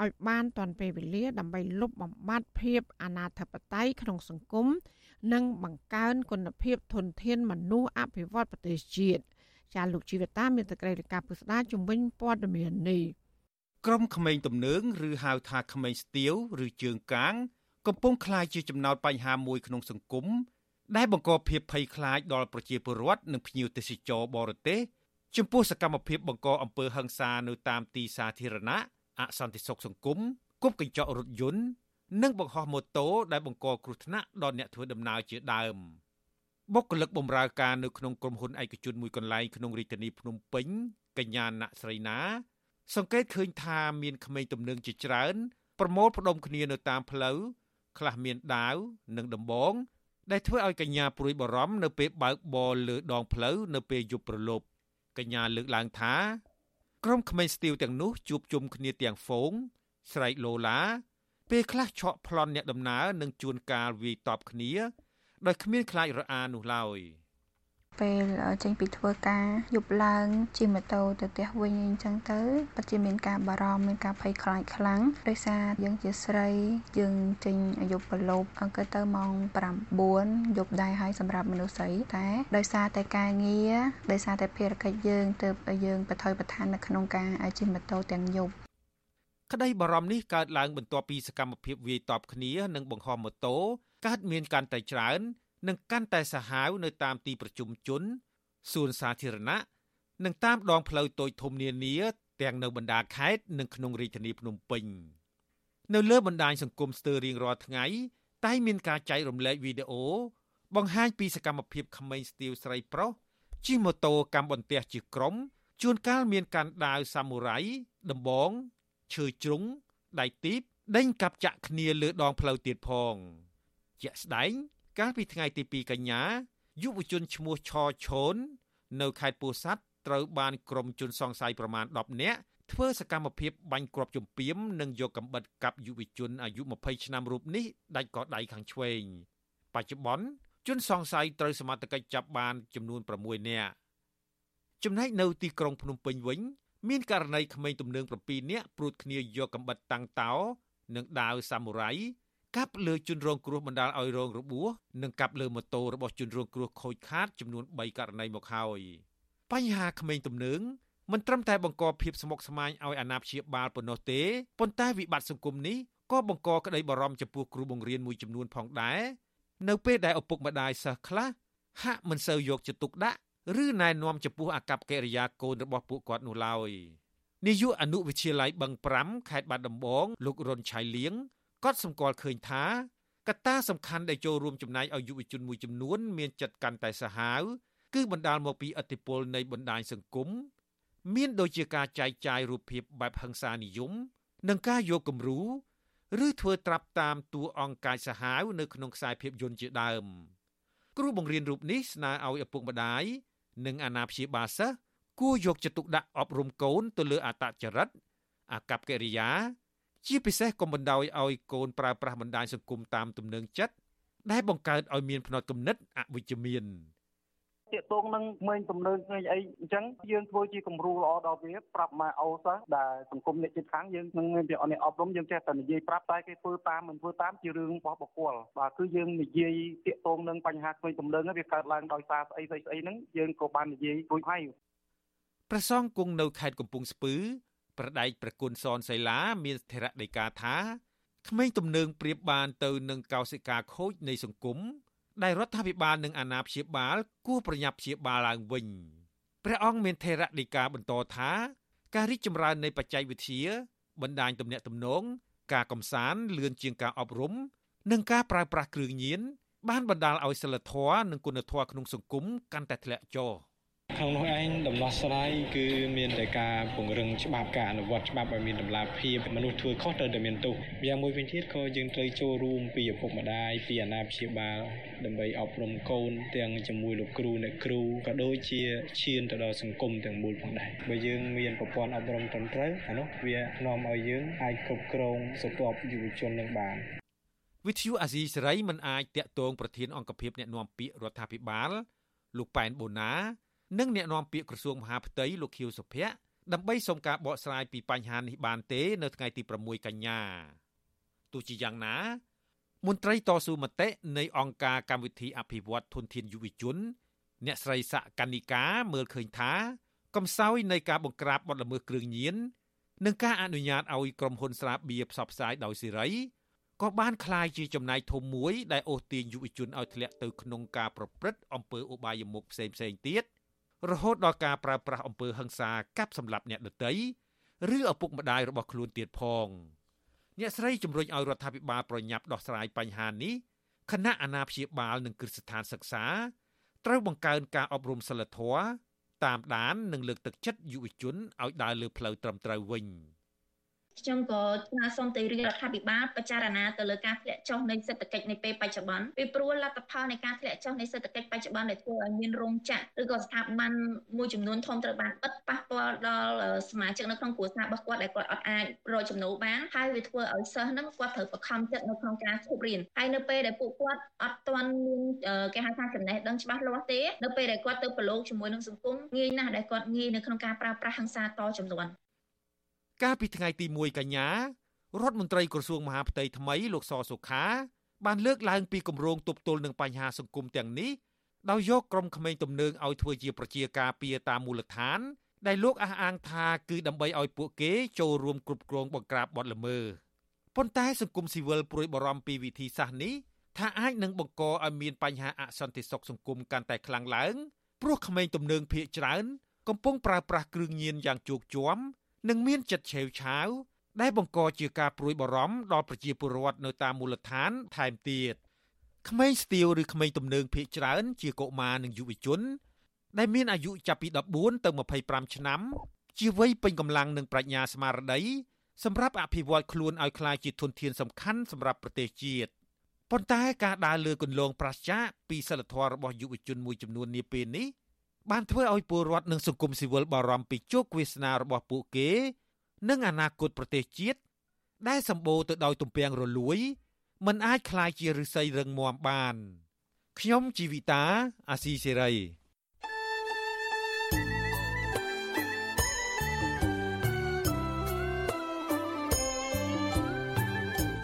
ឲ្យបានទាន់ពេលវេលាដើម្បីលុបបំបាត់ភាពអនាធបត័យក្នុងសង្គមនិងបង្កើនគុណភាពធនធានមនុស្សអភិវឌ្ឍប្រទេសជាតិចាលោកជីវតាមានតក្រីរកាពុស្ដាជំវិញព័ត៌មាននេះក្រុមក្មេងទំនើងឬហៅថាក្មេងស្ទាវឬជើងកាង កំពុងក្លាយជាចំណោទបញ្ហាមួយក្នុងសង្គមដែលបង្កភាពភ័យខ្លាចដល់ប្រជាពលរដ្ឋនិងភ្ញៀវទេសចរបរទេស ចំពោះសកម្មភាពបង្កអំពើហិង្សានៅតាមទីសាធារណៈអសន្តិសុខសង្គមគប់កញ្ចក់រថយន្តនិងបង្ហោះម៉ូតូដែលបង្កគ្រោះថ្នាក់ដល់អ្នកធ្វើដំណើរជាដើមបុគ្គលិកបម្រើការនៅក្នុងក្រុមហ៊ុនឯកជនមួយកន្លែងក្នុងរាជធានីភ្នំពេញកញ្ញាណស្រីណា សង្កេតឃើញថាមានក្មេងទំនើងជាច្រើនប្រមូលផ្ដុំគ្នានៅតាមផ្លូវខ្លះមានដាវនិងដំបងដែលធ្វើឲ្យកញ្ញាព្រួយបារម្ភនៅពេលបើកបរលើដងផ្លូវនៅពេលយប់ព្រលប់ កញ្ញាលើកឡើងថាក្រុមក្មេងស្ទាវទាំងនោះជួបជុំគ្នាទាំងហ្វូងស្រែកឡូឡា ពេលខ្លះឆក់ប្លន់អ្នកដំណើរនិងជួនកាលវាយតបគ្នា ដោយគ្មានខ្លាចរអានោះឡើយ។ ពេលចេញពីធ្វើការយប់ឡើងជិះម៉ូតូទៅផ្ទះវិញអញ្ចឹងទៅពិតជាមានការបារម្ភមានការភ័យខ្លាចខ្លាំងដោយសារយើងជាស្រីយើងចេញយប់ប្រឡប់អង្គទៅម៉ោង9យប់ដែរហើយសម្រាប់មនុស្សស្រីតែដោយសារតែការងារដោយសារតែភារកិច្ចយើងទើបយើងបថុយប្រឋាននៅក្នុងការជិះម៉ូតូទាំងយប់ក្តីបារម្ភនេះកើតឡើងបន្ទាប់ពីសកម្មភាពវាយតប់គ្នានិងបង្ហោះម៉ូតូកើតមានកាន់តែច្រើន និងកាន់តែសាហាវនៅតាមទីប្រជុំជនសួនសាធារណៈនិងតាមដងផ្លូវតូចធំនានា ទាំងនៅបណ្ដាខេត្តនិងក្នុងរាជធានីភ្នំពេញនៅលើបណ្ដាញសង្គមស្ទើររៀងរាល់ថ្ងៃតែមានការចែករំលែកវីដេអូបង្ហាញពីសកម្មភាពក្មេងស្ទាវស្រីប្រុសជិះម៉ូតូកាន់បន្ទះជាក្រុមជួនកាលមានការដាវសាមូរ៉ៃដំបងឈើជ្រុងដៃទីបដេញកាប់ចាក់គ្នាលើដងផ្លូវទៀតផងជាក់ស្ដែង កាលពីថ្ងៃទី2កញ្ញាយុវជនឈ្មោះឆឈូននៅខេត្តពោធិ៍សាត់ត្រូវបានក្រុមជនសង្ស័យប្រមាណ10នាក់ធ្វើសកម្មភាពបាញ់គ្រាប់ជំពាមនិងយកកំបិតកាប់យុវជនអាយុ20ឆ្នាំរូបនេះដាច់កដៃខាងឆ្វេងបច្ចុប្បន្នជនសង្ស័យត្រូវសមត្ថកិច្ចចាប់បានចំនួន6នាក់ចំណែកនៅទីក្រុងភ្នំពេញវិញ មានករណីក្មេងទំនើង7នាក់ព្រួតគ្នាយកកំបិតតាំងតោ និងដាវសាមូរ៉ៃ កាប់លើជនរងគ្រោះបណ្ដាលឲ្យរងរបួសនិងកាប់លើម៉ូតូរបស់ជនរងគ្រោះខូចខាតចំនួន3ករណីមកហើយបញ្ហាក្មេងទំនើងមិនត្រឹមតែបង្កភាពស្មុគស្មាញឲ្យអាណាព្យាបាលប៉ុណ្ណោះទេប៉ុន្តែវិបត្តិសង្គមនេះក៏បង្កក្តីបារម្ភចំពោះគ្រូបង្រៀនមួយចំនួនផងដែរនៅពេលដែលឪពុកម្ដាយសិស្សខ្លះហាក់មិនសូវយកចិត្តទុកដាក់ឬណែនាំចំពោះអាកប្បកិរិយាកូនរបស់ពួកគាត់នោះឡើយនាយកអនុវិទ្យាល័យបឹង5ខេត្តបាត់ដំបងលោករុនឆៃលៀង ក៏សម្គាល់ឃើញថាកត្តាសំខាន់ដែលចូលរួមចំណែកឲ្យយុវជនមួយចំនួន មានចិត្តកាន់តែសាហាវគឺបណ្ដាលមកពីឥទ្ធិពលនៃបណ្ដាញសង្គមមានដូចជាការចែកចាយរូបភាពបែបហិង្សានិយមនិងការយកគំរូឬធ្វើត្រាប់តាមតួអង្គកាយសាហាវនៅក្នុងខ្សែភាពយន្តជាដើមគ្រូបង្រៀនរូបនេះស្នើឲ្យឪពុកម្ដាយនិងអាណាព្យាបាលសិស្សគួរយកចិត្តទុកដាក់អប់រំកូនទៅលើអត្តចរិតអាកប្បកិរិយា ជាពិសេសកុំបណ្ដោយឲ្យកូនប្រើប្រាស់បណ្ដាញសង្គមតាមទំនឹងចិត្តដែលបង្កើតឲ្យមានផ្នត់គំនិតអវិជ្ជមានតាកតងនឹងក្មេងទំនើងក្មេងអីអញ្ចឹងយើងធ្វើជាគំរូល្អដល់វាប្រាប់ម៉ែអូសិស្សដែលសង្គមអ្នកជិតខាងយើងនឹងមានពីអ្នកអប់រំយើងចេះតែនិយាយប្រាប់តែគេធ្វើតាមមិនធ្វើតាមជារឿងរបស់បុគ្គលបាទគឺយើងនិយាយតាកតងនឹងបញ្ហាក្មេងទំនើងវាកើតឡើងដោយសារស្អីស្អីស្អីហ្នឹងយើងក៏បាននិយាយរួចហើយព្រះសង្ឃគង់នៅខេត្តកំពង់ស្ពឺ ប្រដែកប្រគុណសនសៃឡាមានស្ថិរដីកាថាក្មេងទំនើងប្រៀបបានទៅនឹងកោសិកាខូចនៃសង្គមដែលរដ្ឋាភិបាលនិងអាណាព្យាបាលគួរប្រញាប់ព្យាបាលឡើងវិញព្រះអង្គមានថេរដីកាបន្តថាការរីកចម្រើននៃបច្ចេកវិទ្យាបណ្ដាញទំនាក់ទំនងការកំសាន្តលឿនជាងការអប់រំ និងការប្រើប្រាស់គ្រឿងញៀនបានបណ្ដាលឲ្យសិលធម៌និងគុណធម៌ក្នុងសង្គមកាន់តែធ្លាក់ចុះ។ ខាងនោះឯងដំណោះស្រាយគឺមានតែការពង្រឹងច្បាប់ការអនុវត្តច្បាប់ឲ្យមានតម្លាភាពមនុស្សធ្វើខុសត្រូវតែមានទោសយ៉ាងមួយវិញទៀតក៏យើងត្រូវចូលរួមពីឪពុកម្ដាយពីអាណាព្យាបាលដើម្បីអប់រំកូនទាំងជាមួយលោកគ្រូអ្នកគ្រូក៏ដូចជាឈានទៅដល់សង្គមទាំងមូលផងដែរបើយើងមានប្រព័ន្ធអប់រំត្រឹមត្រូវអានោះវានាំឲ្យយើងអាចគ្រប់គ្រងស្រទាប់យុវជននឹងបានវិទ្យុអាស៊ីសេរីមិនអាចតាក់ទងប្រធានអង្គភិបអ្នកណែនាំពាក្យរដ្ឋាភិបាលលោកប៉ែនបូណា និងអ្នកនាំពាក្យក្រសួងមហាផ្ទៃលោកខៀវសុភ័ក្រដើម្បីសុំការបកស្រាយពីបញ្ហានេះបានទេ នៅថ្ងៃទី6កញ្ញាទោះជាយ៉ាងណា មន្ត្រីតស៊ូមតិនៃអង្គការកម្មវិធីអភិវឌ្ឍធនធានយុវជន អ្នកស្រីសកនិកាមើលឃើញថា កំសោយនៃការបង្ក្រាបបទល្មើសគ្រឿងញៀននិងការអនុញ្ញាតឲ្យក្រុមហ៊ុនស្រាបៀរផ្សព្វផ្សាយដោយសេរីក៏បានคล้ายជាចំណាយធំមួយដែលអូសទាញយុវជនឲ្យធ្លាក់ទៅក្នុងការប្រព្រឹត្តអំពើឧបាយមុខផ្សេងៗទៀត រហូតដល់ការប្រើប្រាស់អំពើហិង្សាកាប់សម្លាប់អ្នកដទៃឬឪពុកម្ដាយរបស់ខ្លួនទៀតផងអ្នកស្រីជំរុញឲ្យរដ្ឋាភិបាលប្រញាប់ដោះស្រាយបញ្ហានេះគណៈអាណាព្យាបាលនិងគ្រឹះស្ថានសិក្សាត្រូវបង្កើនការអប់រំសិលធម៌តាមដាននិងលើកទឹកចិត្តយុវជនឲ្យដើរលើផ្លូវត្រឹមត្រូវវិញ។ ខ្ញុំក៏ស្នើសុំទៅរាជរដ្ឋាភិបាលពិចារណាទៅលើការធ្លាក់ចុះនៃសេដ្ឋកិច្ចនៃពេលបច្ចុប្បន្នពីព្រោះលទ្ធផលនៃការធ្លាក់ចុះនៃសេដ្ឋកិច្ចបច្ចុប្បន្នដែលធ្វើឲ្យមានរោងចក្រឬក៏ស្ថាប័នមួយចំនួនធំត្រូវបានបិទប៉ះពាល់ដល់សមាជិកនៅក្នុងគ្រួសាររបស់គាត់ដែលគាត់អត់អាចរកចំណូលបានហើយវាធ្វើឲ្យសិស្សហ្នឹងគាត់ត្រូវបខំចិត្តនៅក្នុងការឈប់រៀនហើយនៅពេលដែលពួកគាត់អត់ទាន់មានគេហៅថាចំណេះដឹងច្បាស់លាស់ទេនៅពេលដែលគាត់ទៅប្រឡូកជាមួយនឹងសង្គមងាយណាស់ដែលគាត់ងាយនៅក្នុងការប្រើប្រាស់ហិង្សាតចំនួន កាលពីថ្ងៃទី1កញ្ញារដ្ឋមន្ត្រីក្រសួងមហាផ្ទៃថ្មីលោកសសុខាបានលើកឡើងពីគម្រោងទប់ទល់នឹងបញ្ហាសង្គមទាំងនេះដោយយកក្រុមក្មេងទំនើងឲ្យធ្វើជាប្រជាការពារតាមមូលដ្ឋាន ដែលលោកអះអាងថាគឺដើម្បីឲ្យពួកគេចូលរួមគ្រប់គ្រងបង្ក្រាបបទល្មើសប៉ុន្តែសង្គមស៊ីវិលព្រួយបារម្ភពីវិធីសាស្ត្រនេះថាអាចនឹងបង្កឲ្យមានបញ្ហាអសន្តិសុខសង្គមកាន់តែខ្លាំងឡើងព្រោះក្មេងទំនើងភៀកច្រើន កំពុងប្រើប្រាស់គ្រឿងញៀនយ៉ាងជោគជាំ និងមានចិត្តឆេវឆាវដែលបង្កជាការព្រួយបារម្ភដល់ប្រជាពលរដ្ឋនៅតាមមូលដ្ឋានថែមទៀតក្មេងស្ទាវឬក្មេងទំនើងភ័យច្រើន ជាកុមារនិងយុវជន ដែលមានអាយុចាប់ពី14ទៅ25ឆ្នាំជាវ័យពេញកម្លាំងនិងប្រាជ្ញាស្មារតីសម្រាប់អភិវឌ្ឍខ្លួនឲ្យក្លាយជាធនធានសំខាន់សម្រាប់ប្រទេសជាតិប៉ុន្តែការដើរលើគន្លងប្រឆាចពីសិលធម៌របស់យុវជនមួយចំនួននាពេលនេះ បានធ្វើឲ្យពលរដ្ឋនិងសង្គមស៊ីវិលបារម្ភពីជោគវាសនារបស់ពួកគេ និងអនាគតប្រទេសជាតិដែលសម្បូរទៅដោយទំពាំងរលួយមិនអាចคลายជាឫស្សីរឹងមាំបាន ខ្ញុំជីវិតាអាស៊ីសេរី